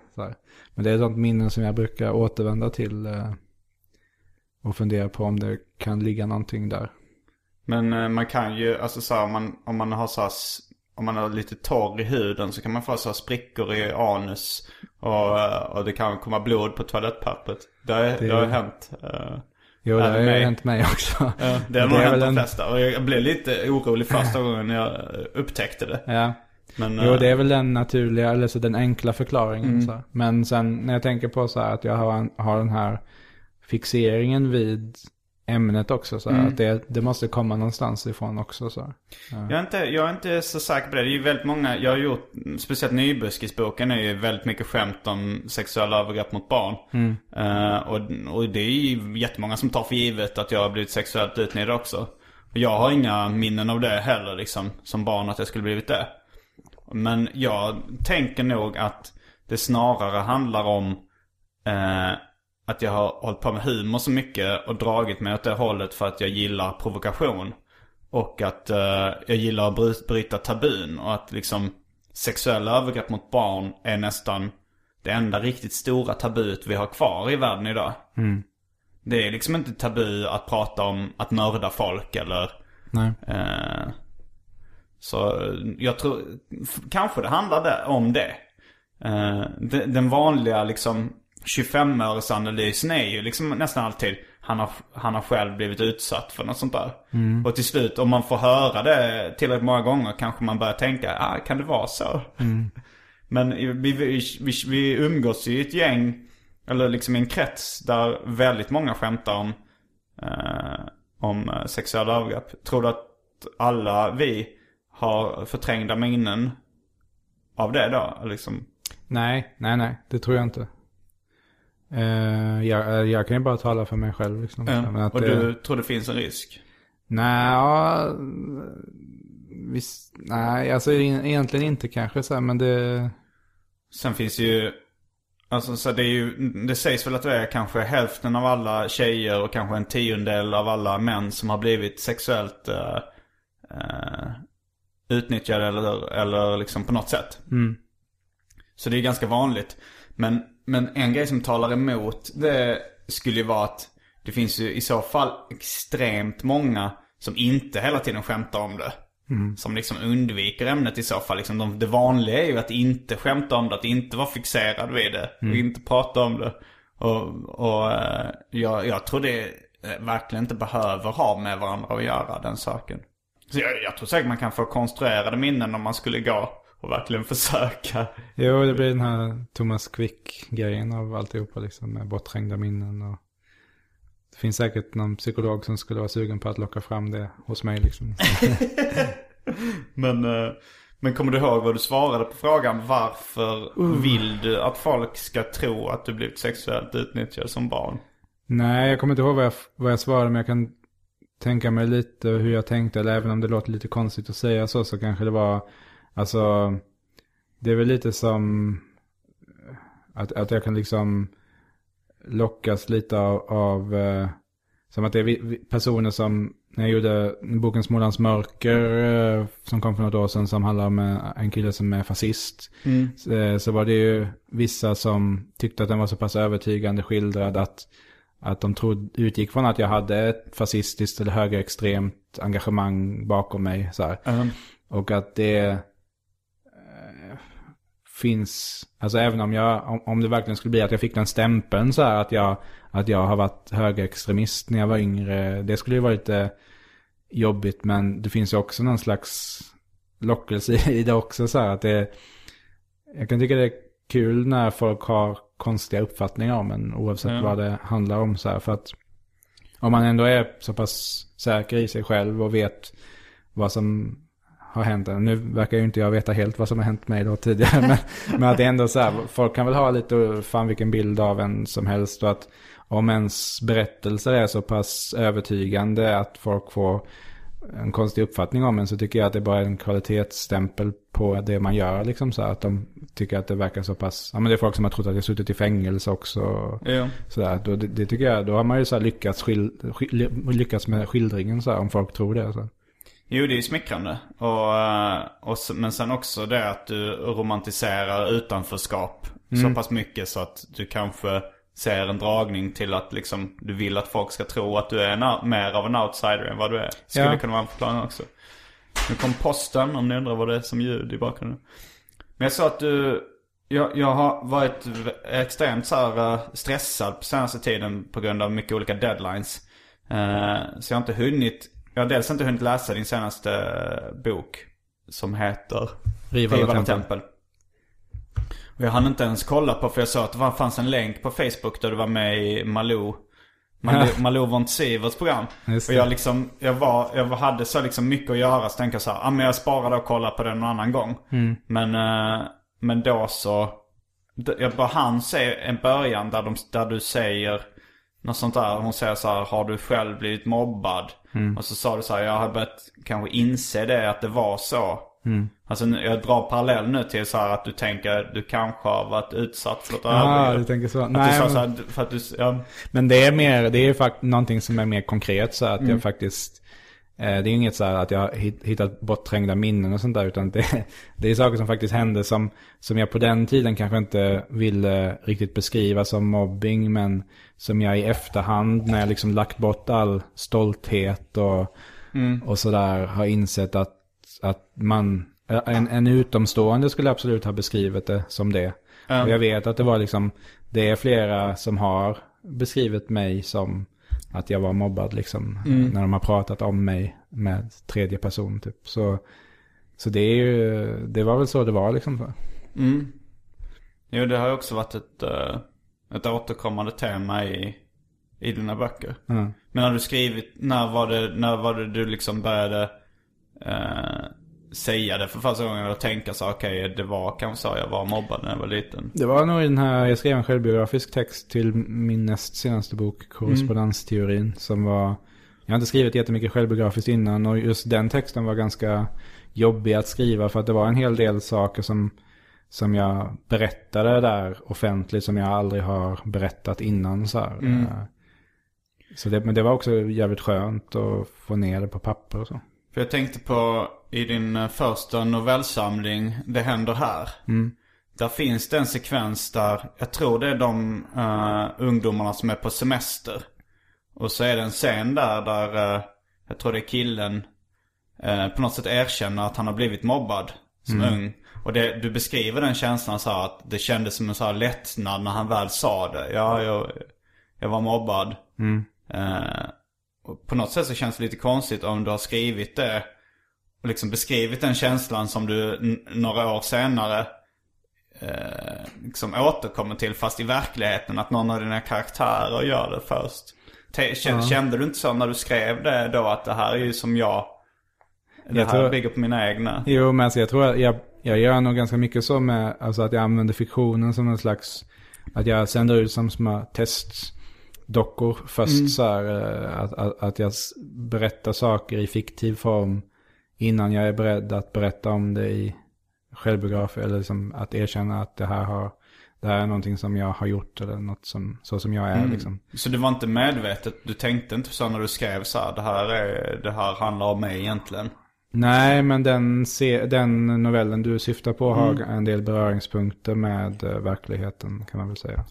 Men det är sånt minne som jag brukar återvända till. Eh, och fundera på om det kan ligga någonting där. Men eh, man kan ju, alltså så här, om man, om man har så här, om man har lite torr i huden så kan man få så här sprickor i anus. Och, eh, och det kan komma blod på toalettpappret. Det, har- det, har hänt. eh, Jo, det har ju mig. hänt mig också. Ja, det har Det nog är hänt de en- flesta. Och jag blev lite orolig första gången när jag upptäckte det. Ja. Men, Jo, det är väl den naturliga, eller så den enkla förklaringen. Mm. Så. Men sen när jag tänker på så här att jag har, har den här fixeringen vid ämnet också. Så Mm. Att det, det måste komma någonstans ifrån också. Så. här. Jag är, inte, jag är inte så säker på det. Det är ju väldigt många, jag har gjort, speciellt Nybuskisboken är ju väldigt mycket skämt om sexuella övergrepp mot barn. Eh, och, och det är ju jättemånga som tar för givet att jag har blivit sexuellt utnyttjad också. Och jag har inga minnen av det heller liksom, som barn att jag skulle blivit det. Men jag tänker nog att det snarare handlar om eh, att jag har hållit på med humor så mycket och dragit mig åt det hållet för att jag gillar provokation. Och att eh, jag gillar att bry- bryta tabun och att liksom sexuella övergrepp mot barn är nästan det enda riktigt stora tabut vi har kvar i världen idag. Det är liksom inte tabu att prata om att mörda folk eller Nej. Eh, så jag tror, kanske det handlar om det. De, den vanliga liksom 25-öresanalysen är ju liksom nästan alltid han har, han har själv blivit utsatt för något sånt där. Och till slut om man får höra det tillräckligt många gånger kanske man börjar tänka, ah, kan det vara så? *laughs* Men vi, vi, vi, vi umgås ju i ett gäng, eller liksom i en krets där väldigt många skämtar om, eh, om eh, sexuella övergrepp. Tror du att alla vi har förträngda minnen av det då? Liksom, nej, nej, nej. Det tror jag inte. Eh, jag, jag kan ju bara tala för mig själv. Liksom. Men att och du tror det finns en risk? Nej, ja, visst, nej, alltså e- egentligen inte kanske så här, men det... Sen finns ju, alltså så det är ju, det sägs väl att det är kanske hälften av alla tjejer och kanske en tiondel av alla män som har blivit sexuellt eh, eh, utnyttjade eller, eller liksom på något sätt. Så det är ganska vanligt. Men, men en grej som talar emot det skulle ju vara att det finns ju i så fall extremt många som inte hela tiden skämtar om det. Som liksom undviker ämnet i så fall. Liksom de, det vanliga är ju att inte skämta om det, att inte vara fixerad vid det. Och inte prata om det. Och, och eh, jag, jag tror det eh, verkligen inte behöver ha med varandra att göra, den saken. Så jag, jag tror säkert man kan få konstruerade minnen om man skulle gå och verkligen försöka. Jo, det blir den här Thomas Quick-grejen av alltihopa liksom med bortträngda minnen och... Det finns säkert någon psykolog som skulle vara sugen på att locka fram det hos mig liksom. *laughs* Men, eh, men kommer du ihåg vad du svarade på frågan? Varför vill du att folk ska tro att du blivit sexuellt utnyttjad som barn? Nej, jag kommer inte ihåg vad jag, vad jag svarade, men jag kan tänka mig lite hur jag tänkte. Eller även om det låter lite konstigt att säga så, så kanske det var, alltså, det är väl lite som att, att jag kan liksom lockas lite av, av eh, som att det är personer som, när jag gjorde boken Smålands mörker, eh, som kom för något år sedan, som handlar om eh, en kille som är fascist. Så, eh, så var det ju vissa som tyckte att den var så pass övertygande skildrad att, att de trodde, utgick från att jag hade ett fascistiskt eller högerextremt engagemang bakom mig. Så här. Och att det finns, alltså även om jag, om, om det verkligen skulle bli att jag fick den stämpeln så här att jag, att jag har varit högerextremist när jag var yngre. Det skulle ju vara lite jobbigt men det finns ju också någon slags lockelse *laughs* i det också så här att det, jag kan tycka det är kul när folk har konstiga uppfattningar om en oavsett Ja. vad det handlar om så här för att om man ändå är så pass säker i sig själv och vet vad som har hänt. Nu verkar ju inte jag veta helt vad som har hänt mig då tidigare. *laughs* Men, men att det är ändå så här, folk kan väl ha lite, fan vilken bild av en som helst. Och att om ens berättelser är så pass övertygande att folk får en konstig uppfattning om en så tycker jag att det bara är en kvalitetsstämpel på det man gör. Liksom så här, att de tycker att det verkar så pass, ja men det är folk som har trott att jag suttit i fängelse också. Ja. Sådär, då, det, det tycker jag, då har man ju så lyckats, skil, skil, lyckats med skildringen så här, om folk tror det. Så. Jo, det är ju smickrande. Och, eh, och, men sen också det att du romantiserar utanförskap så pass mycket så att du kanske ser en dragning till att liksom du vill att folk ska tro att du är en, mer av en outsider än vad du är. Skulle Ja. kunna vara en förklaring också. Nu kom posten om ni undrar vad det är som ljud i bakgrunden. Men jag sa att du, jag, jag har varit extremt så här eh, stressad på senaste tiden på grund av mycket olika deadlines. Eh, så jag har inte hunnit, jag har dels inte hunnit läsa din senaste eh, bok. Som heter Rival och Rival och Tempel. Tempel. Och jag hann inte ens kolla på för jag sa att det fanns en länk på Facebook där du var med i Malou. Malou, Malou von Siverts program. Och jag liksom, jag var, jag hade så liksom mycket att göra så tänkte jag så här, ah, men jag sparar det och kollar på det någon annan gång. Mm. Men, eh, men då så, jag bara hann se en början där, de, där du säger något sånt där. Hon säger så här, har du själv blivit mobbad? Mm. Och så sa du så här, jag har börjat kanske inse det att det var så. Mm. Alltså jag drar parallell nu till så här att du tänker, du kanske har varit utsatt för ett Ja, du tänker så. Att du Nej, sa men- så här, för att du, ja. Men det är mer, det är faktiskt någonting som är mer konkret så att Mm. jag faktiskt det är inget så här att jag har hit- hittat bortträngda minnen och sånt där. Utan det, det är saker som faktiskt hände som, som jag på den tiden kanske inte ville riktigt beskriva som mobbing. Men som jag i efterhand när jag liksom lagt bort all stolthet och, Mm. och sådär har insett att, att man, en, en utomstående skulle absolut ha beskrivit det som det. Ja. Och jag vet att det var liksom, det är flera som har beskrivit mig som att jag var mobbad liksom. När de har pratat om mig med tredje person typ. Så, så det är ju, det var väl så det var liksom. Mm. Jo, det har också varit ett, eh, ett återkommande tema i, i dina böcker. Ja. Men har du skrivit, när var det, när var det du liksom började eh, säga det för första gången och tänka så okej det var kanske så jag var mobbad när jag var liten. Det var nog i den här, jag skrev en självbiografisk text till min näst senaste bok, Korrespondensteorin, som var, jag har inte skrivit jättemycket självbiografiskt innan och just den texten var ganska jobbig att skriva för att det var en hel del saker som, som jag berättade där offentligt som jag aldrig har berättat innan så här. Eh, Så det, men det var också jävligt skönt att få ner det på papper och så. För jag tänkte på i din eh, första novellsamling, Det händer här. Där finns det en sekvens där, jag tror det är de eh, ungdomarna som är på semester. Och så är det en scen där, där eh, jag tror det är killen eh, på något sätt erkänner att han har blivit mobbad som ung. Och det, du beskriver den känslan så här att det kändes som en så här lättnad när han väl sa det. Ja, jag, jag var mobbad. Och på något sätt så känns det lite konstigt om du har skrivit det liksom beskrivit den känslan som du några år senare eh, liksom återkommer till fast i verkligheten att någon av dina karaktärer gör det först. Te- kände, kände du inte så när du skrev det då att det här är ju som jag, det Jag här tror- bygger på mina egna? Jo, men alltså jag tror att jag, jag gör nog ganska mycket så med, alltså att jag använder fiktionen som en slags, att jag sänder ut som små testdockor först så här, eh, att, att, att jag berättar saker i fiktiv form innan jag är beredd att berätta om det i självbiografi, eller liksom att erkänna att det här har, det här är någonting som jag har gjort eller något som, så som jag är liksom. Så det var inte medvetet, du tänkte inte så när du skrev så här, det här, är, det här handlar om mig egentligen? Nej, men den, se, den novellen du syftar på har en del beröringspunkter med eh, verkligheten kan man väl säga.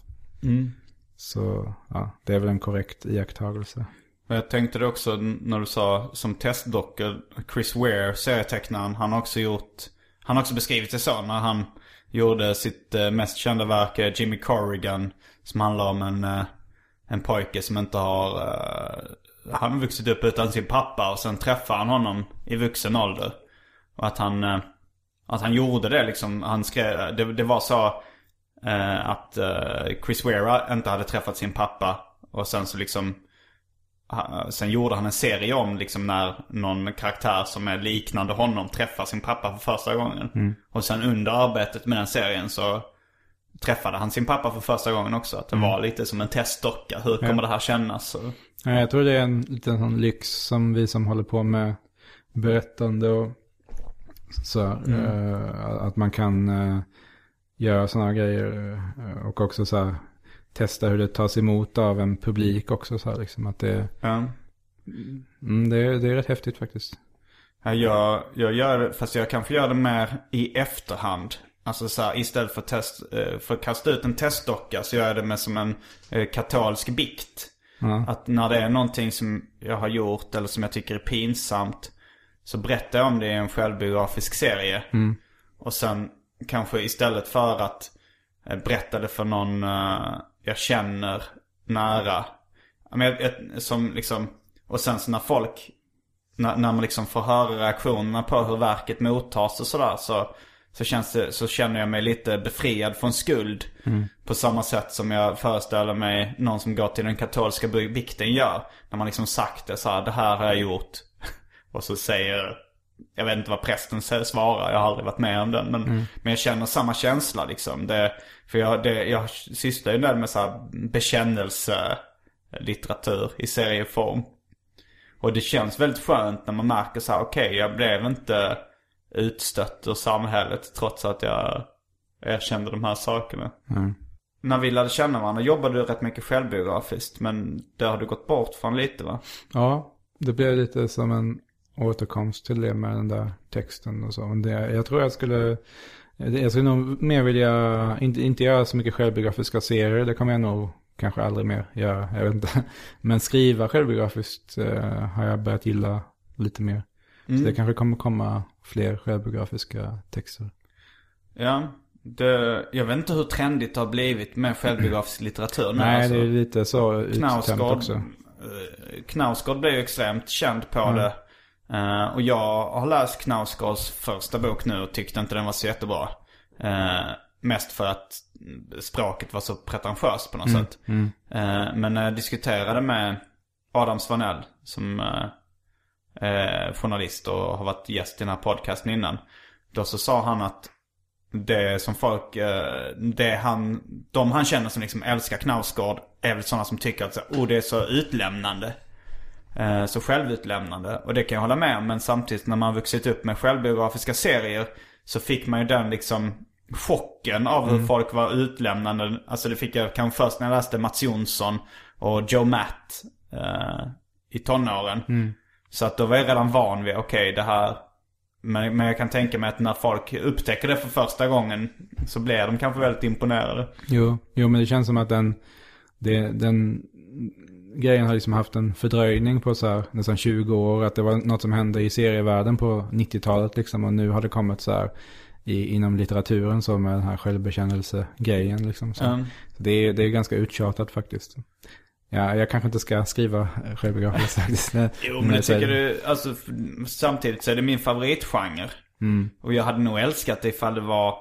Så ja, det är väl en korrekt iakttagelse. Och jag tänkte det också när du sa som testdockor. Chris Ware, serietecknaren, han har också gjort... Han har också beskrivit det så när han gjorde sitt eh, mest kända verk, eh, Jimmy Corrigan. Som handlar om en, eh, en pojke som inte har... han har vuxit upp utan sin pappa och sen träffar han honom i vuxen ålder. Och att han... att han gjorde det liksom. Han skrev... Det, det var så att Chris Ware inte hade träffat sin pappa. Och sen så liksom... Sen gjorde han en serie om liksom när någon karaktär som är liknande honom träffar sin pappa för första gången. Och sen under arbetet med den serien så träffade han sin pappa för första gången också. Att det var lite som en testdocka. Hur kommer det här kännas? Och, Ja, jag tror det är en liten sån lyx som vi som håller på med berättande och så. eh, att man kan eh, göra sådana grejer eh, och också så här, testa hur det tas emot av en publik också. Så här, liksom, att det, ja. mm, det, är- det är rätt häftigt faktiskt. Ja, jag, jag gör det, fast jag kanske gör det mer i efterhand. Alltså så här, istället för, test, eh, för att kasta ut en testdocka så gör jag det med som en eh, katolsk bikt. Att när det är någonting som jag har gjort eller som jag tycker är pinsamt. Så berättar jag om det i en självbiografisk serie. Och sen kanske istället för att eh, berätta det för någon jag känner nära. Ja, Men jag, jag, som liksom, och sen så när folk, när, när man liksom får höra reaktionerna på hur verket mottas och sådär så, så, känns det, så känner jag mig lite befriad från skuld. På samma sätt som jag föreställer mig någon som går till den katolska bikten gör. När man liksom sagt det så här, det här har jag gjort. *laughs* Och så säger, jag vet inte vad prästen svarar, jag har aldrig varit med om den. Men, men jag känner samma känsla liksom. Det, för jag, det, jag sysslar ju del med så här bekännelselitteratur i serieform. Och det känns väldigt skönt när man märker så här, okej jag blev inte utstött ur samhället trots att jag erkände de här sakerna. När vi lärde känna varandra jobbade du rätt mycket självbiografiskt. Men det har du gått bort från lite va? Ja, det blev lite som en återkomst till det med den där texten och så. Men det, jag tror jag skulle, jag skulle nog mer vilja, inte, inte göra så mycket självbiografiska serier, det kommer jag nog kanske aldrig mer göra, jag vet inte. *laughs* Men skriva självbiografiskt eh, har jag börjat gilla lite mer. Så det kanske kommer komma fler självbiografiska texter. Ja. Det, jag vet inte hur trendigt det har blivit med självbiografisk litteratur nu. Nej, alltså. det är lite så uttömt också. eh, Knausgård blev ju extremt känd på det. Eh, och jag har läst Knausgårds första bok nu och tyckte inte den var så jättebra. Eh, mest för att språket var så pretentiöst på något sätt. Eh, men när jag diskuterade med Adam Svanell som journalist och har varit gäst i den här podcasten innan. Då så sa han att det som folk, det han, de han känner som liksom älskar Knausgård är väl sådana som tycker att så, oh, det är så utlämnande. Eh, så självutlämnande. Och det kan jag hålla med om. Men samtidigt när man vuxit upp med självbiografiska serier så fick man ju den liksom chocken av hur folk var utlämnande. Alltså det fick jag kanske först när jag läste Mats Jonsson och Joe Matt eh, i tonåren. Så att då var jag redan van vid, okej det här men, men jag kan tänka mig att när folk upptäcker det för första gången så blir de kanske väldigt imponerade. Jo, jo, men det känns som att den, det, den grejen har liksom haft en fördröjning på så här nästan 20 år. Att det var något som hände i serievärlden på 90-talet liksom. Och nu har det kommit så här i, inom litteraturen som med den här självbekännelse-grejen liksom. Så, Mm. så det, är, det är ganska uttjatat faktiskt. Ja, jag kanske inte ska skriva självbiografiskt *laughs* faktiskt. Jo men det tycker du, alltså samtidigt så är det min favoritgenre. Och jag hade nog älskat det ifall det var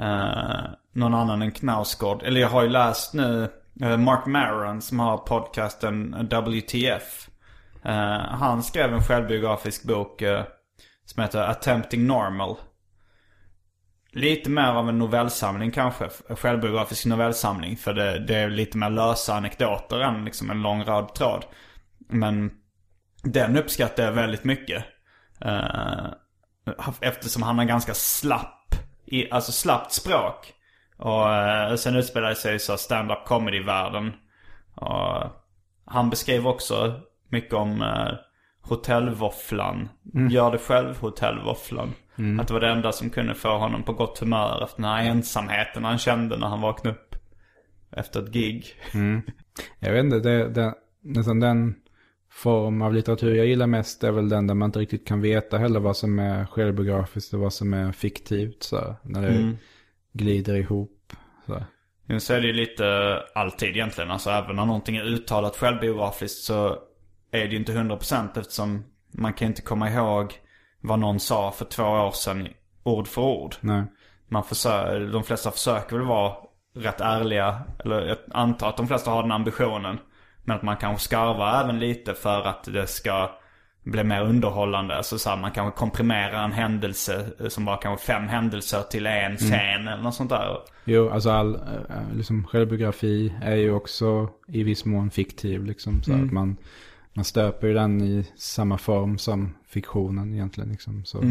eh, någon annan än Knausgård. Eller jag har ju läst nu Eh, Mark Maron som har podcasten WTF. Eh, han skrev en självbiografisk bok eh, som heter Attempting Normal. Lite mer av en novellsamling kanske. En Självbiografisk novellsamling. För det, det är lite mer lösa anekdoter än liksom en lång rad tråd. Men den uppskattar jag väldigt mycket. Eftersom han har ganska slapp, alltså slappt språk. Och eh, sen utspelar det sig så stand-up comedy-världen. Och han beskrev också mycket om eh, hotellvåfflan. Gör det själv hotellvåfflan. Att det var det enda som kunde få honom på gott humör efter den här ensamheten han kände när han vaknade upp. Efter ett gig. Jag vet inte, det, det, nästan den form av litteratur jag gillar mest är väl den där man inte riktigt kan veta heller vad som är självbiografiskt och vad som är fiktivt. Så, när det glider ihop. Så. här. Men så är det ju lite alltid egentligen. Alltså även när någonting är uttalat självbiografiskt så är det ju inte 100% eftersom man kan inte komma ihåg vad någon sa för två år sedan ord för ord. Nej. Man försöker, de flesta försöker väl vara rätt ärliga. Eller jag antar att de flesta har den ambitionen. Men att man kanske skarvar även lite för att det ska bli mer underhållande. Alltså så här, man kanske komprimerar en händelse som bara kanske fem händelser till en scen eller något sånt där. Jo, alltså all eh, liksom, självbiografi är ju också i viss mån fiktiv. Liksom, så att man, man stöper ju den i samma form som fiktionen egentligen. Liksom, så.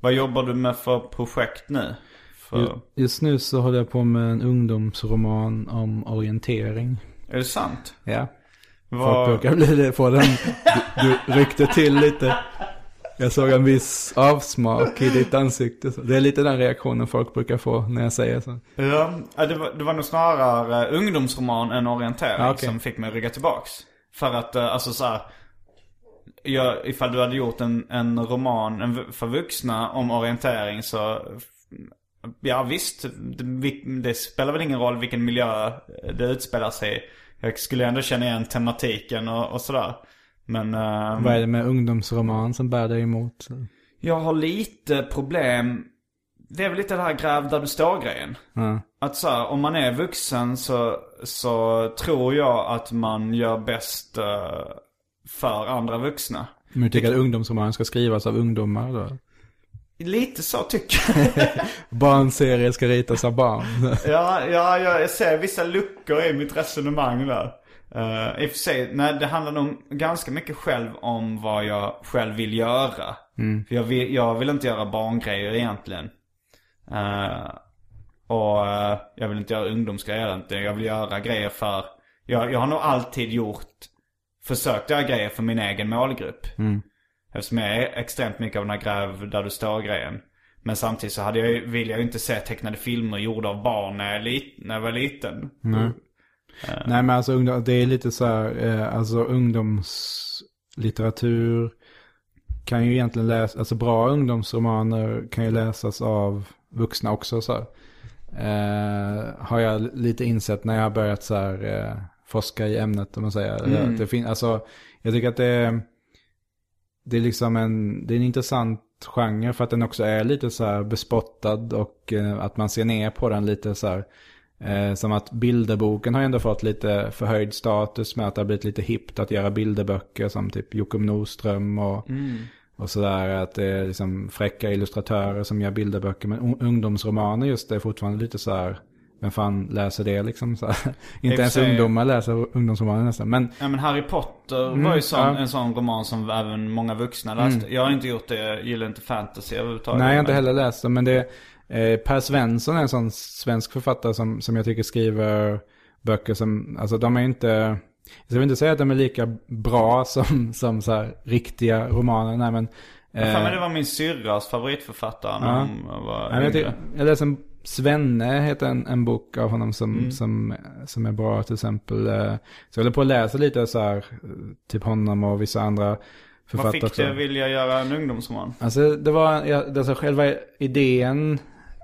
Vad jobbar du med för projekt nu? För, Ju- Just nu så håller jag på med en ungdomsroman om orientering. Är det sant? Ja. Folk Vad, brukar bli det, få den, du, du ryckte till lite. Jag såg en viss avsmak i ditt ansikte. Det är lite den reaktionen folk brukar få när jag säger så. Ja, det var, det var nog snarare uh, ungdomsroman än orientering Ja, okej. som fick mig att rygga tillbaks. För att, uh, alltså så här, jag, ifall du hade gjort en, en roman en, för vuxna om orientering så, ja visst, det, det spelar väl ingen roll vilken miljö det utspelar sig i. Jag skulle ändå känna igen tematiken och, och sådär. Men... uh, Vad är det med ungdomsroman som bär dig emot? Jag har lite problem. Det är väl lite det här gräv där du står grejen. Ja. Att så här, om man är vuxen så, så tror jag att man gör bäst eh, för andra vuxna. Men du tycker att ungdomsroman ska skrivas av ungdomar då? Lite så tycker jag. *laughs* Barnserier ska ritas av barn. *laughs* ja, ja, jag ser vissa luckor i mitt resonemang där. Uh, I och för sig, nej, det handlar nog ganska mycket själv om vad jag själv vill göra. För jag vill, jag vill inte göra barngrejer egentligen. Eh, och eh, jag vill inte göra ungdomsgrejer inte. Jag vill göra grejer för... Jag, jag har nog alltid gjort... Försökt göra grejer för min egen målgrupp. Eftersom jag är extremt mycket av den här gräv där du står grejen. Men samtidigt så hade jag, vill jag ju inte se tecknade filmer gjorda av barn när jag, lit, när jag var liten. Nej. Nej men alltså ungdom, det är lite så här, eh, alltså ungdomslitteratur kan ju egentligen läsa, alltså bra ungdomsromaner kan ju läsas av vuxna också så här. Eh, har jag lite insett när jag har börjat så här eh, forska i ämnet om man säger. Mm. Det fin- alltså, jag tycker att det är, det är liksom en, det är en intressant genre för att den också är lite så här bespottad och eh, att man ser ner på den lite så här. Eh, som att bilderboken har ändå fått lite förhöjd status med att det har blivit lite hippt att göra bilderböcker som typ Jockum Nordström och, och sådär. Att det är liksom fräcka illustratörer som gör bilderböcker. Men un- ungdomsromaner just det är fortfarande lite så här, vem fan läser det liksom? Så *laughs* Inte ens sig- ungdomar läser ungdomsromaner nästan. Men Ja men Harry Potter var ju sån, ja. en sån roman som även många vuxna läste. Jag har inte gjort det, jag gillar inte fantasy överhuvudtaget. Nej, jag har inte men- heller läst det. Men det, eh, Per Svensson är en sån svensk författare som, som jag tycker skriver böcker som, alltså de är inte, jag vill inte säga att de är lika bra som, som så här riktiga romaner. Nej, men, Jag har för mig eh, det var min syrras favoritförfattare när Ja. hon var men jag, jag läste en, Svenne heter en, en bok av honom som, Mm. som, som är bra till exempel. eh, Så jag håller på att läsa lite så här, typ honom och vissa andra författare Vad fick också. det vilja göra en ungdomsroman? Alltså det var, jag, alltså själva idén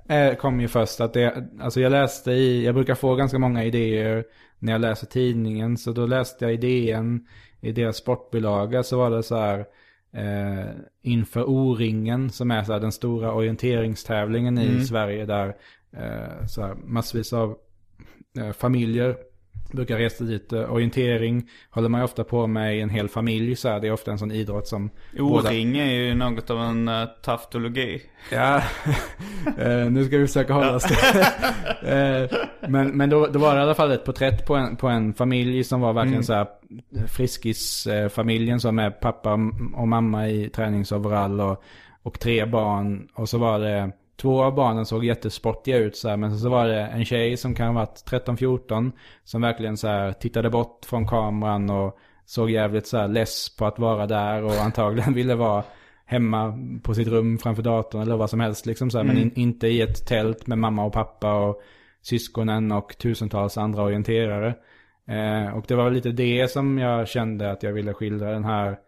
eh, kom ju först att det, alltså jag läste i, jag brukar få ganska många idéer när jag läser tidningen. Så då läste jag idén i deras sportbilaga så var det så här eh, inför O-ringen som är så här den stora orienteringstävlingen i Sverige där eh, så här massvis av eh, familjer brukar resa dit. Eh, orientering håller man ju ofta på med i en hel familj så här. Det är ofta en sån idrott som båda- O-ring är ju något av en uh, taftologi. Ja, *laughs* eh, nu ska vi försöka hålla oss till *laughs* eh, Men, men då, då var det i alla fall ett porträtt på en, på en familj som var verkligen så här Friskis-familjen som är pappa och mamma i träningsoverall och, och tre barn. Och så var det, två av barnen såg jättesportiga ut så här, men så var det en tjej som kan ha varit 13-14 som verkligen så här tittade bort från kameran och såg jävligt så här less på att vara där och antagligen *laughs* ville vara hemma på sitt rum framför datorn eller vad som helst liksom så här, men in, inte i ett tält med mamma och pappa och syskonen och tusentals andra orienterare. Eh, och det var lite det som jag kände att jag ville skildra den här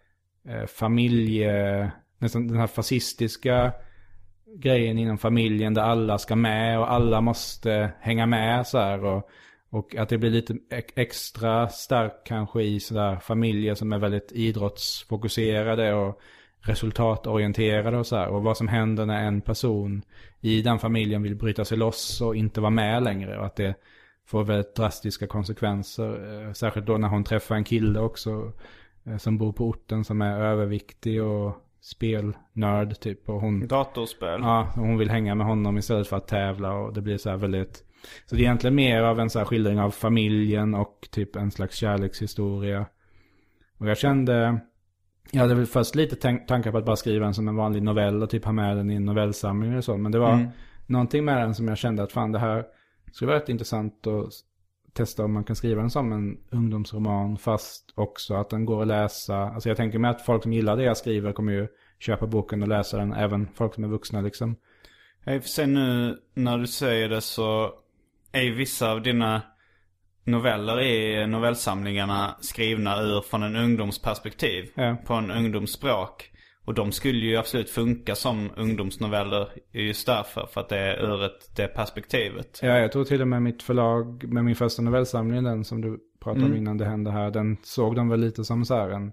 eh, familje, nästan den här fascistiska grejen inom familjen där alla ska med och alla måste hänga med så här och, och att det blir lite extra starkt kanske i sådär familjer som är väldigt idrottsfokuserade och resultatorienterade och så här. Och vad som händer när en person i den familjen vill bryta sig loss och inte vara med längre. Och att det får väldigt drastiska konsekvenser. Eh, särskilt då när hon träffar en kille också eh, som bor på orten som är överviktig och spelnörd typ. Och hon, Datorspel. Ja, och hon vill hänga med honom istället för att tävla och det blir så här väldigt... Så det är egentligen mer av en så här skildring av familjen och typ en slags kärlekshistoria. Och jag kände... Jag hade väl först lite tankar på att bara skriva den som en vanlig novell och typ ha med den i en novellsamling eller så. Men det var Mm. någonting med den som jag kände att fan det här skulle vara rätt intressant att testa om man kan skriva den som en ungdomsroman fast också att den går att läsa. Alltså jag tänker mig att folk som gillar det jag skriver kommer ju köpa boken och läsa den. Även folk som är vuxna liksom. Sig nu när du säger det så är ju vissa av dina noveller i novellsamlingarna skrivna ur från en ungdomsperspektiv. Ja. På en ungdomsspråk. Och de skulle ju absolut funka som ungdomsnoveller just därför. För att det är ur ett, det perspektivet. Ja, jag tror till och med mitt förlag med min första novellsamling, den som du pratade om innan det hände här, den såg de väl lite som så här en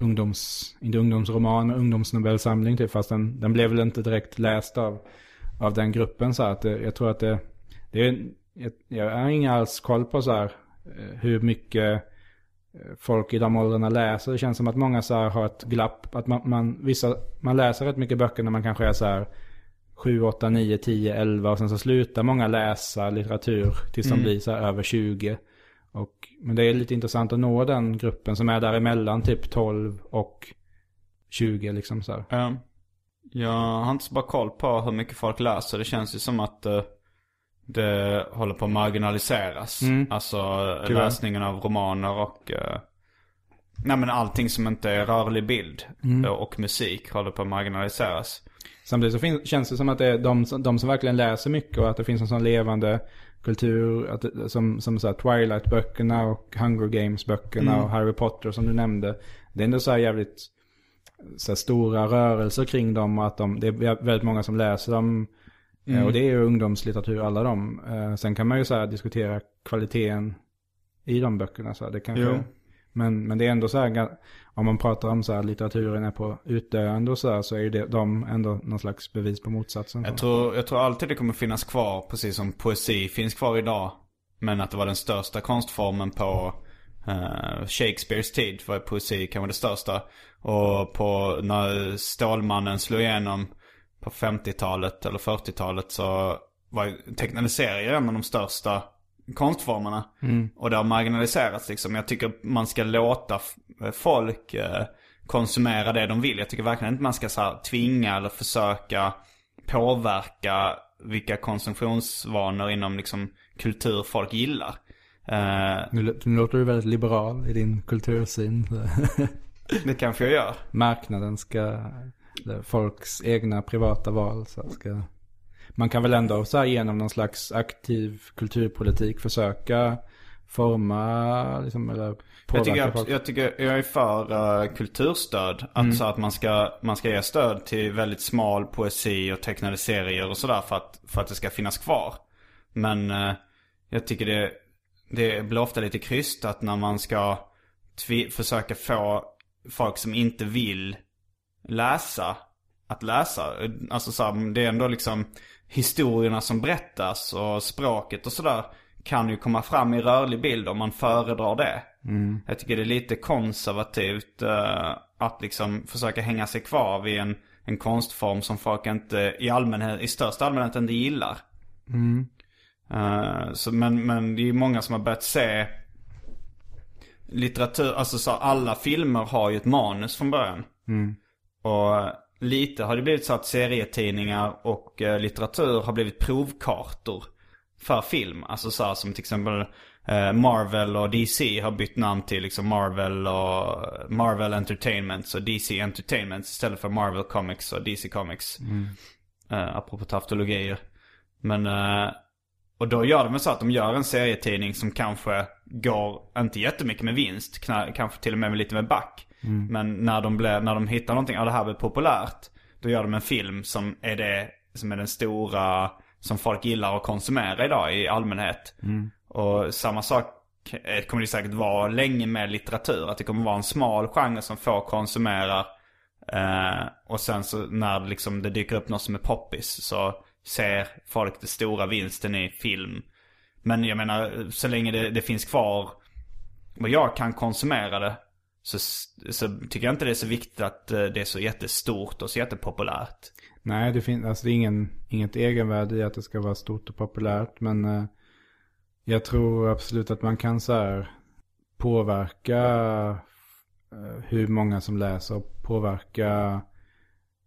ungdoms, inte ungdomsroman, men ungdomsnovellsamling typ. Fast den, den blev väl inte direkt läst av, av den gruppen så att det, jag tror att det, det är, jag, jag har ingen alls koll på så här eh, hur mycket folk i de åldrarna läser. Det känns som att många så här har ett glapp. Att man, man, vissa, man läser rätt mycket böcker när man kanske är så här 7, 8, 9, 10, 11 och sen så slutar många läsa litteratur tills de blir så här över 20. Och, men det är lite intressant att nå den gruppen som är däremellan typ 12 och 20 liksom så här. Ja. Jag har inte så bra koll på hur mycket folk läser. Det känns ju som att eh, det håller på att marginaliseras. Alltså eh, Tyvärr. läsningen av romaner och... eh, nej men allting som inte är rörlig bild eh, och musik håller på att marginaliseras. Samtidigt så fin- känns det som att det är de, som- de som verkligen läser mycket och att det finns en sån levande kultur att som, som så här Twilight-böckerna och Hunger Games-böckerna och Harry Potter som du nämnde. Det är ändå så här jävligt så här stora rörelser kring dem och att de, det är väldigt många som läser dem. Eh, Och det är ju ungdomslitteratur alla de. Eh, Sen kan man ju så diskutera kvaliteten i de böckerna. Så. Det kanske, Jo. men, men det är ändå så här, om man pratar om så här litteraturen är på utdöende och så här, så är ju det, de ändå någon slags bevis på motsatsen. Jag tror, jag tror alltid det kommer finnas kvar, precis som poesi finns kvar idag. Men att det var den största konstformen på eh, Shakespeares tid var poesi kanske det största. Och på när Stålmannen slog igenom på 50-talet eller 40-talet så var tecknade serier en av de största konstformerna. Och det har marginaliserats liksom. Jag tycker man ska låta folk eh, konsumera det de vill. Jag tycker verkligen inte man ska så här, tvinga eller försöka påverka vilka konsumtionsvanor inom liksom, kultur folk gillar. Eh, Nu, nu låter du väldigt liberal i din kultursyn. det kanske jag gör. Marknaden ska, folks egna privata val så ska, man kan väl ändå så här genom någon slags aktiv kulturpolitik försöka forma, liksom, eller Jag påverka tycker, att, folk. jag tycker jag är för eh, kulturstöd. Alltså att man ska, man ska ge stöd till väldigt smal poesi och tecknade serier och sådär för att, för att det ska finnas kvar. Men eh, jag tycker det, det blir ofta lite krystat när man ska försöka få folk som inte vill läsa att läsa. Alltså så här, det är ändå liksom historierna som berättas och språket och sådär kan ju komma fram i rörlig bild om man föredrar det. Jag tycker det är lite konservativt eh, att liksom försöka hänga sig kvar vid en, en konstform som folk inte i allmänhet, i största allmänhet inte gillar. Eh, så, men, men det är ju många som har börjat se litteratur, alltså så alla filmer har ju ett manus från början. Och lite har det blivit så att serietidningar och eh, litteratur har blivit provkartor för film. Alltså så här, som till exempel eh, Marvel och DC har bytt namn till liksom Marvel och Marvel Entertainment och DC Entertainment istället för Marvel Comics och DC Comics. Eh, apropå taftologier. Men, eh, och då gör de så att de gör en serietidning som kanske går, inte jättemycket med vinst, kanske till och med med lite med back. Men när de, blir, när de hittar någonting, ja det här blir populärt. Då gör de en film som är det, som är den stora, som folk gillar att konsumera idag i allmänhet. Och samma sak eh, kommer det säkert vara länge med litteratur. Att det kommer vara en smal genre som få konsumerar. Eh, och sen så när liksom det dyker upp något som är poppis så ser folk den stora vinsten i film. Men jag menar, så länge det, det finns kvar och jag kan konsumera det så, så tycker jag inte det är så viktigt att eh, det är så jättestort och så jättepopulärt. Nej, det finns alltså det är ingen, inget egenvärde i att det ska vara stort och populärt. Men eh, jag tror absolut att man kan så här påverka eh, hur många som läser och påverka,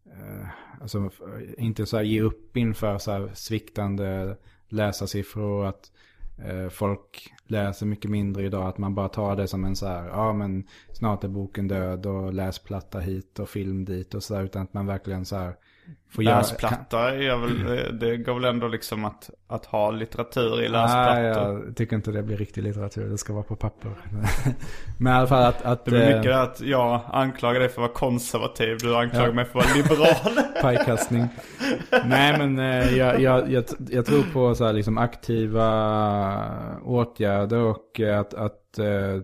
eh, alltså inte så här ge upp inför så här sviktande läsarsiffror. och Att eh, Eh, folk läser mycket mindre idag. Att man bara tar det som en så här, ja men snart är boken död och läsplatta hit och film dit och så där. Utan att man verkligen så här göra... Läsplatta är väl, det går väl ändå liksom att, att ha litteratur i läsplattor? Nej, jag tycker inte det blir riktig litteratur. Det ska vara på papper. *laughs* men i alla fall att... att det blir mycket att jag anklagar dig för att vara konservativ. Du anklagar ja. mig för att vara liberal. *laughs* Pajkastning. Nej men eh, jag, jag, jag, jag, tror på så här liksom aktiva åtgärder och att, att eh,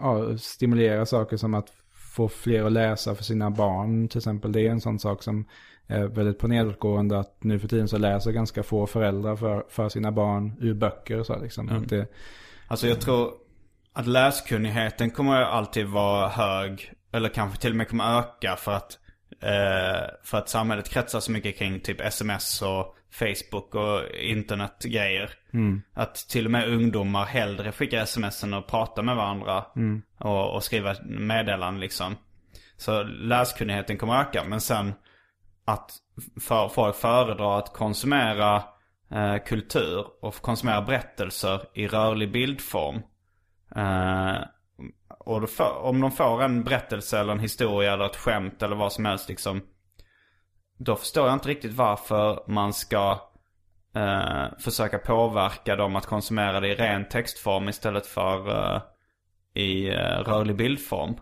ja, stimulera saker som att få fler att läsa för sina barn till exempel. Det är en sån sak som väldigt på nedåtgående att nu för tiden så läser ganska få föräldrar för, för sina barn ur böcker och så liksom. Mm. Det, alltså jag tror att läskunnigheten kommer alltid vara hög. Eller kanske till och med kommer öka för att, eh, för att samhället kretsar så mycket kring typ sms och Facebook och internetgrejer. Mm. Att till och med ungdomar hellre skickar sms än att prata med varandra. Mm. Och, och skriva meddelanden liksom. Så läskunnigheten kommer öka. Men sen att för, folk föredrar att konsumera eh, kultur och konsumera berättelser i rörlig bildform. Eh, och för, om de får en berättelse eller en historia eller ett skämt eller vad som helst liksom. Då förstår jag inte riktigt varför man ska eh, försöka påverka dem att konsumera det i ren textform istället för eh, i eh, rörlig bildform.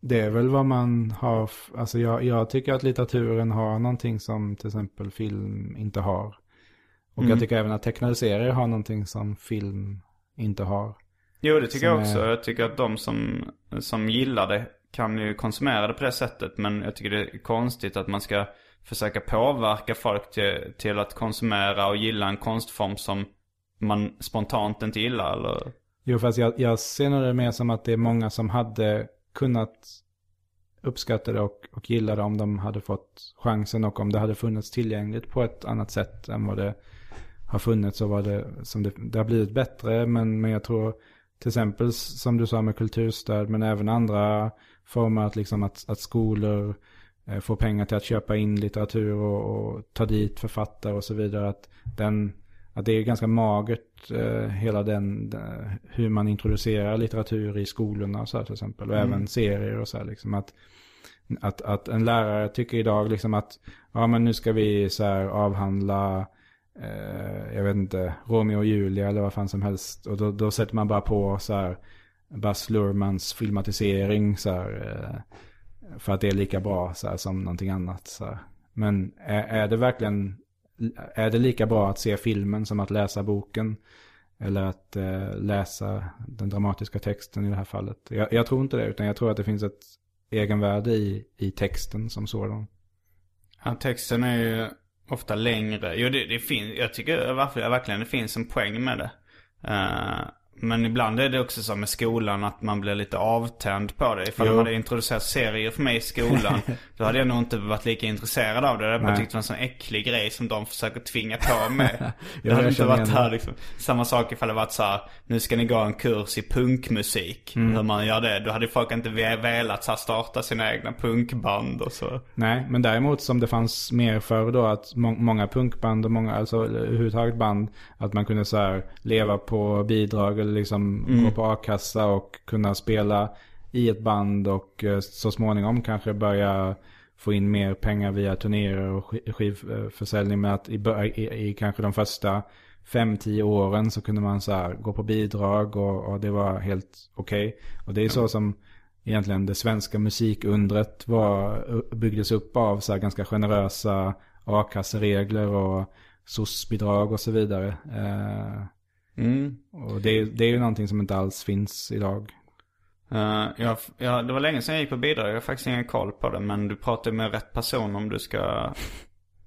Det är väl vad man har, alltså jag, jag, tycker att litteraturen har någonting som till exempel film inte har. Och mm. jag tycker även att tecknade serier har någonting som film inte har. Jo det tycker jag också. Är... Jag tycker att de som, som gillar det kan ju konsumera det på det sättet. Men jag tycker det är konstigt att man ska försöka påverka folk till, till att konsumera och gilla en konstform som man spontant inte gillar eller? Jo fast jag, jag ser nog det mer som att det är många som hade kunnat uppskatta det och, och gilla det om de hade fått chansen och om det hade funnits tillgängligt på ett annat sätt än vad det har funnits och vad det som det, det har blivit bättre. Men, men jag tror till exempel som du sa med kulturstöd men även andra former att liksom att, att skolor eh, får pengar till att köpa in litteratur och, och ta dit författare och så vidare att den att det är ganska magert eh, hela den, den, hur man introducerar litteratur i skolorna så här, till exempel. Och mm. även serier och så här liksom att, att, att en lärare tycker idag liksom att ja men nu ska vi så här avhandla eh, jag vet inte, Romeo och Julia eller vad fan som helst. Och då, då sätter man bara på så här Baz Luhrmanns filmatisering så här. Eh, för att det är lika bra så här, som någonting annat. Så här. Men är, är det verkligen är det lika bra att se filmen som att läsa boken? Eller att eh, läsa den dramatiska texten i det här fallet. Jag, jag, tror inte det, utan jag tror att det finns ett egenvärde i, i texten som sådan. Ja, texten är ju ofta längre. Jo, det, det finns, jag tycker varför, verkligen det finns en poäng med det. Uh, men ibland är det också så med skolan att man blir lite avtänd på det. Ifall jo. de hade introducerat serier för mig i skolan. *laughs* då hade jag nog inte varit lika intresserad av det. Jag hade tyckt det var en sån äcklig grej som de försöker tvinga på mig. *laughs* det hade inte varit här liksom. Samma sak ifall det varit så här, nu ska ni gå en kurs i punkmusik. Mm. Hur man gör det. Då hade folk inte velat så här, starta sina egna punkband och så. Nej, men däremot som det fanns mer förr då att må många punkband och många, alltså överhuvudtaget band. Att man kunde så här leva på bidrag eller liksom mm. gå på a-kassa och kunna spela i ett band och eh, så småningom kanske börja få in mer pengar via turnéer och skivförsäljning. Men att i, i, i kanske de första fem, tio åren så kunde man så här gå på bidrag och, och det var helt okej. Okay. Och det är så som egentligen det svenska musikundret var, byggdes upp av så här ganska generösa a-kasseregler och SOS-bidrag och så vidare. Eh, Mm. Och det, det är ju någonting som inte alls finns idag. Uh, ja, ja, det var länge sedan jag gick på bidrag. Jag har faktiskt ingen koll på det. Men du pratar med rätt person om du ska...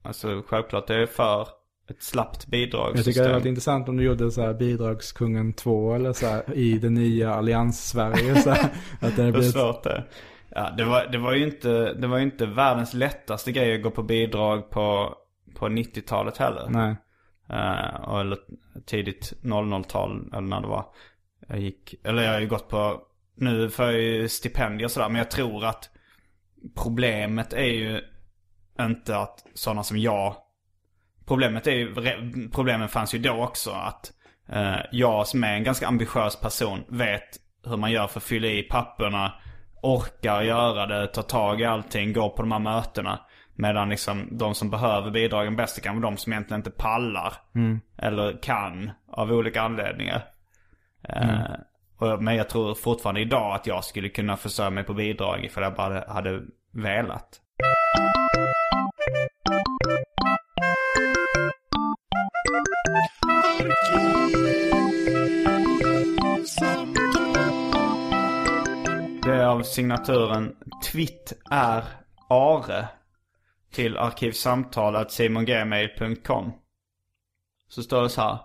Alltså självklart är jag för ett slappt bidragssystem. Jag tycker det hade varit intressant om du gjorde så här bidragskungen 2 eller så här, i det nya allians-Sverige. Så här, *laughs* att det blivit... svårt det. Ja, det var, det var ju inte, det var inte världens lättaste grej att gå på bidrag på, på 90-talet heller. Nej. Eh, uh, eller tidigt 00-tal eller när det var. Jag gick, eller jag har ju gått på, nu får jag ju stipendier och sådär. Men jag tror att problemet är ju inte att sådana som jag. Problemet är ju, problemen fanns ju då också. Att eh, jag som är en ganska ambitiös person vet hur man gör för att fylla i papperna. Orkar göra det, ta tag i allting, gå på de här mötena. Medan liksom de som behöver bidragen bäst kan vara de som egentligen inte pallar. Eller kan av olika anledningar. Eh, och, men jag tror fortfarande idag att jag skulle kunna försörja mig på bidrag ifall jag bara hade velat. Det är av signaturen Twitt är Are till arkivsamtal.simongmail.com. Så står det så här.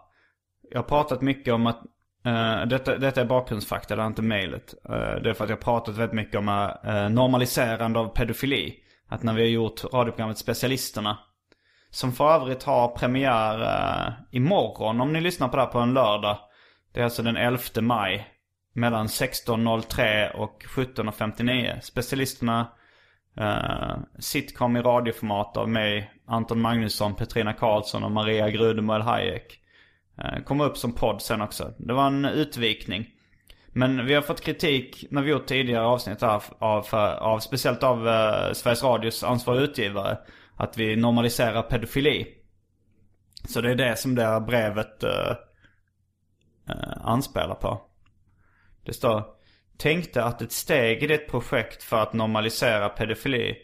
Jag har pratat mycket om att Uh, detta, detta är bakgrundsfakta, det är inte mejlet. Uh, det är för att jag har pratat väldigt mycket om uh, normaliserande av pedofili. Att när vi har gjort radioprogrammet Specialisterna. Som för övrigt har premiär uh, imorgon om ni lyssnar på det här på en lördag. Det är alltså den 11 maj. Mellan 16.03 och 17.59. Specialisterna Uh, sitcom i radioformat av mig, Anton Magnusson, Petrina Karlsson och Maria Grudemo Hayek. Uh, kommer upp som podd sen också. Det var en utvikning. Men vi har fått kritik när vi gjort tidigare avsnitt här av, för, av speciellt av uh, Sveriges Radios ansvariga utgivare. Att vi normaliserar pedofili. Så det är det som det här brevet uh, anspelar på. Det står Tänkte att ett steg i det projekt för att normalisera pedofili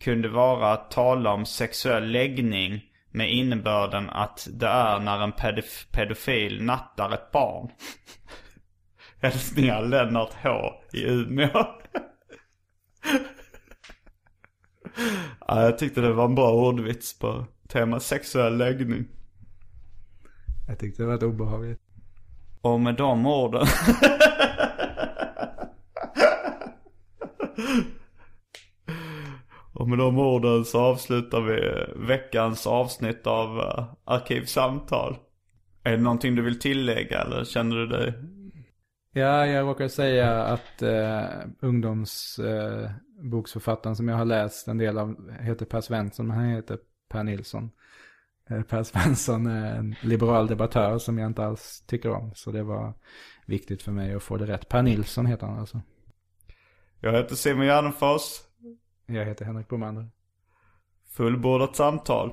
kunde vara att tala om sexuell läggning med innebörden att det är när en pedof pedofil nattar ett barn. *laughs* Hälsningar Lennart H i Umeå. *laughs* ja, jag tyckte det var en bra ordvits på tema sexuell läggning. Jag tyckte det var obehagligt. Och med de orden *laughs* Och med de orden så avslutar vi veckans avsnitt av uh, Arkivsamtal. Är det någonting du vill tillägga eller känner du dig? Ja, jag råkar säga att uh, ungdomsboksförfattaren uh, som jag har läst en del av heter Per Svensson, men han heter Per Nilsson. Per Svensson är en liberal debattör som jag inte alls tycker om. Så det var viktigt för mig att få det rätt. Per Nilsson heter han alltså. Jag heter Simon Gärdenfors. Jag heter Henrik Bromander. Fullbordat samtal.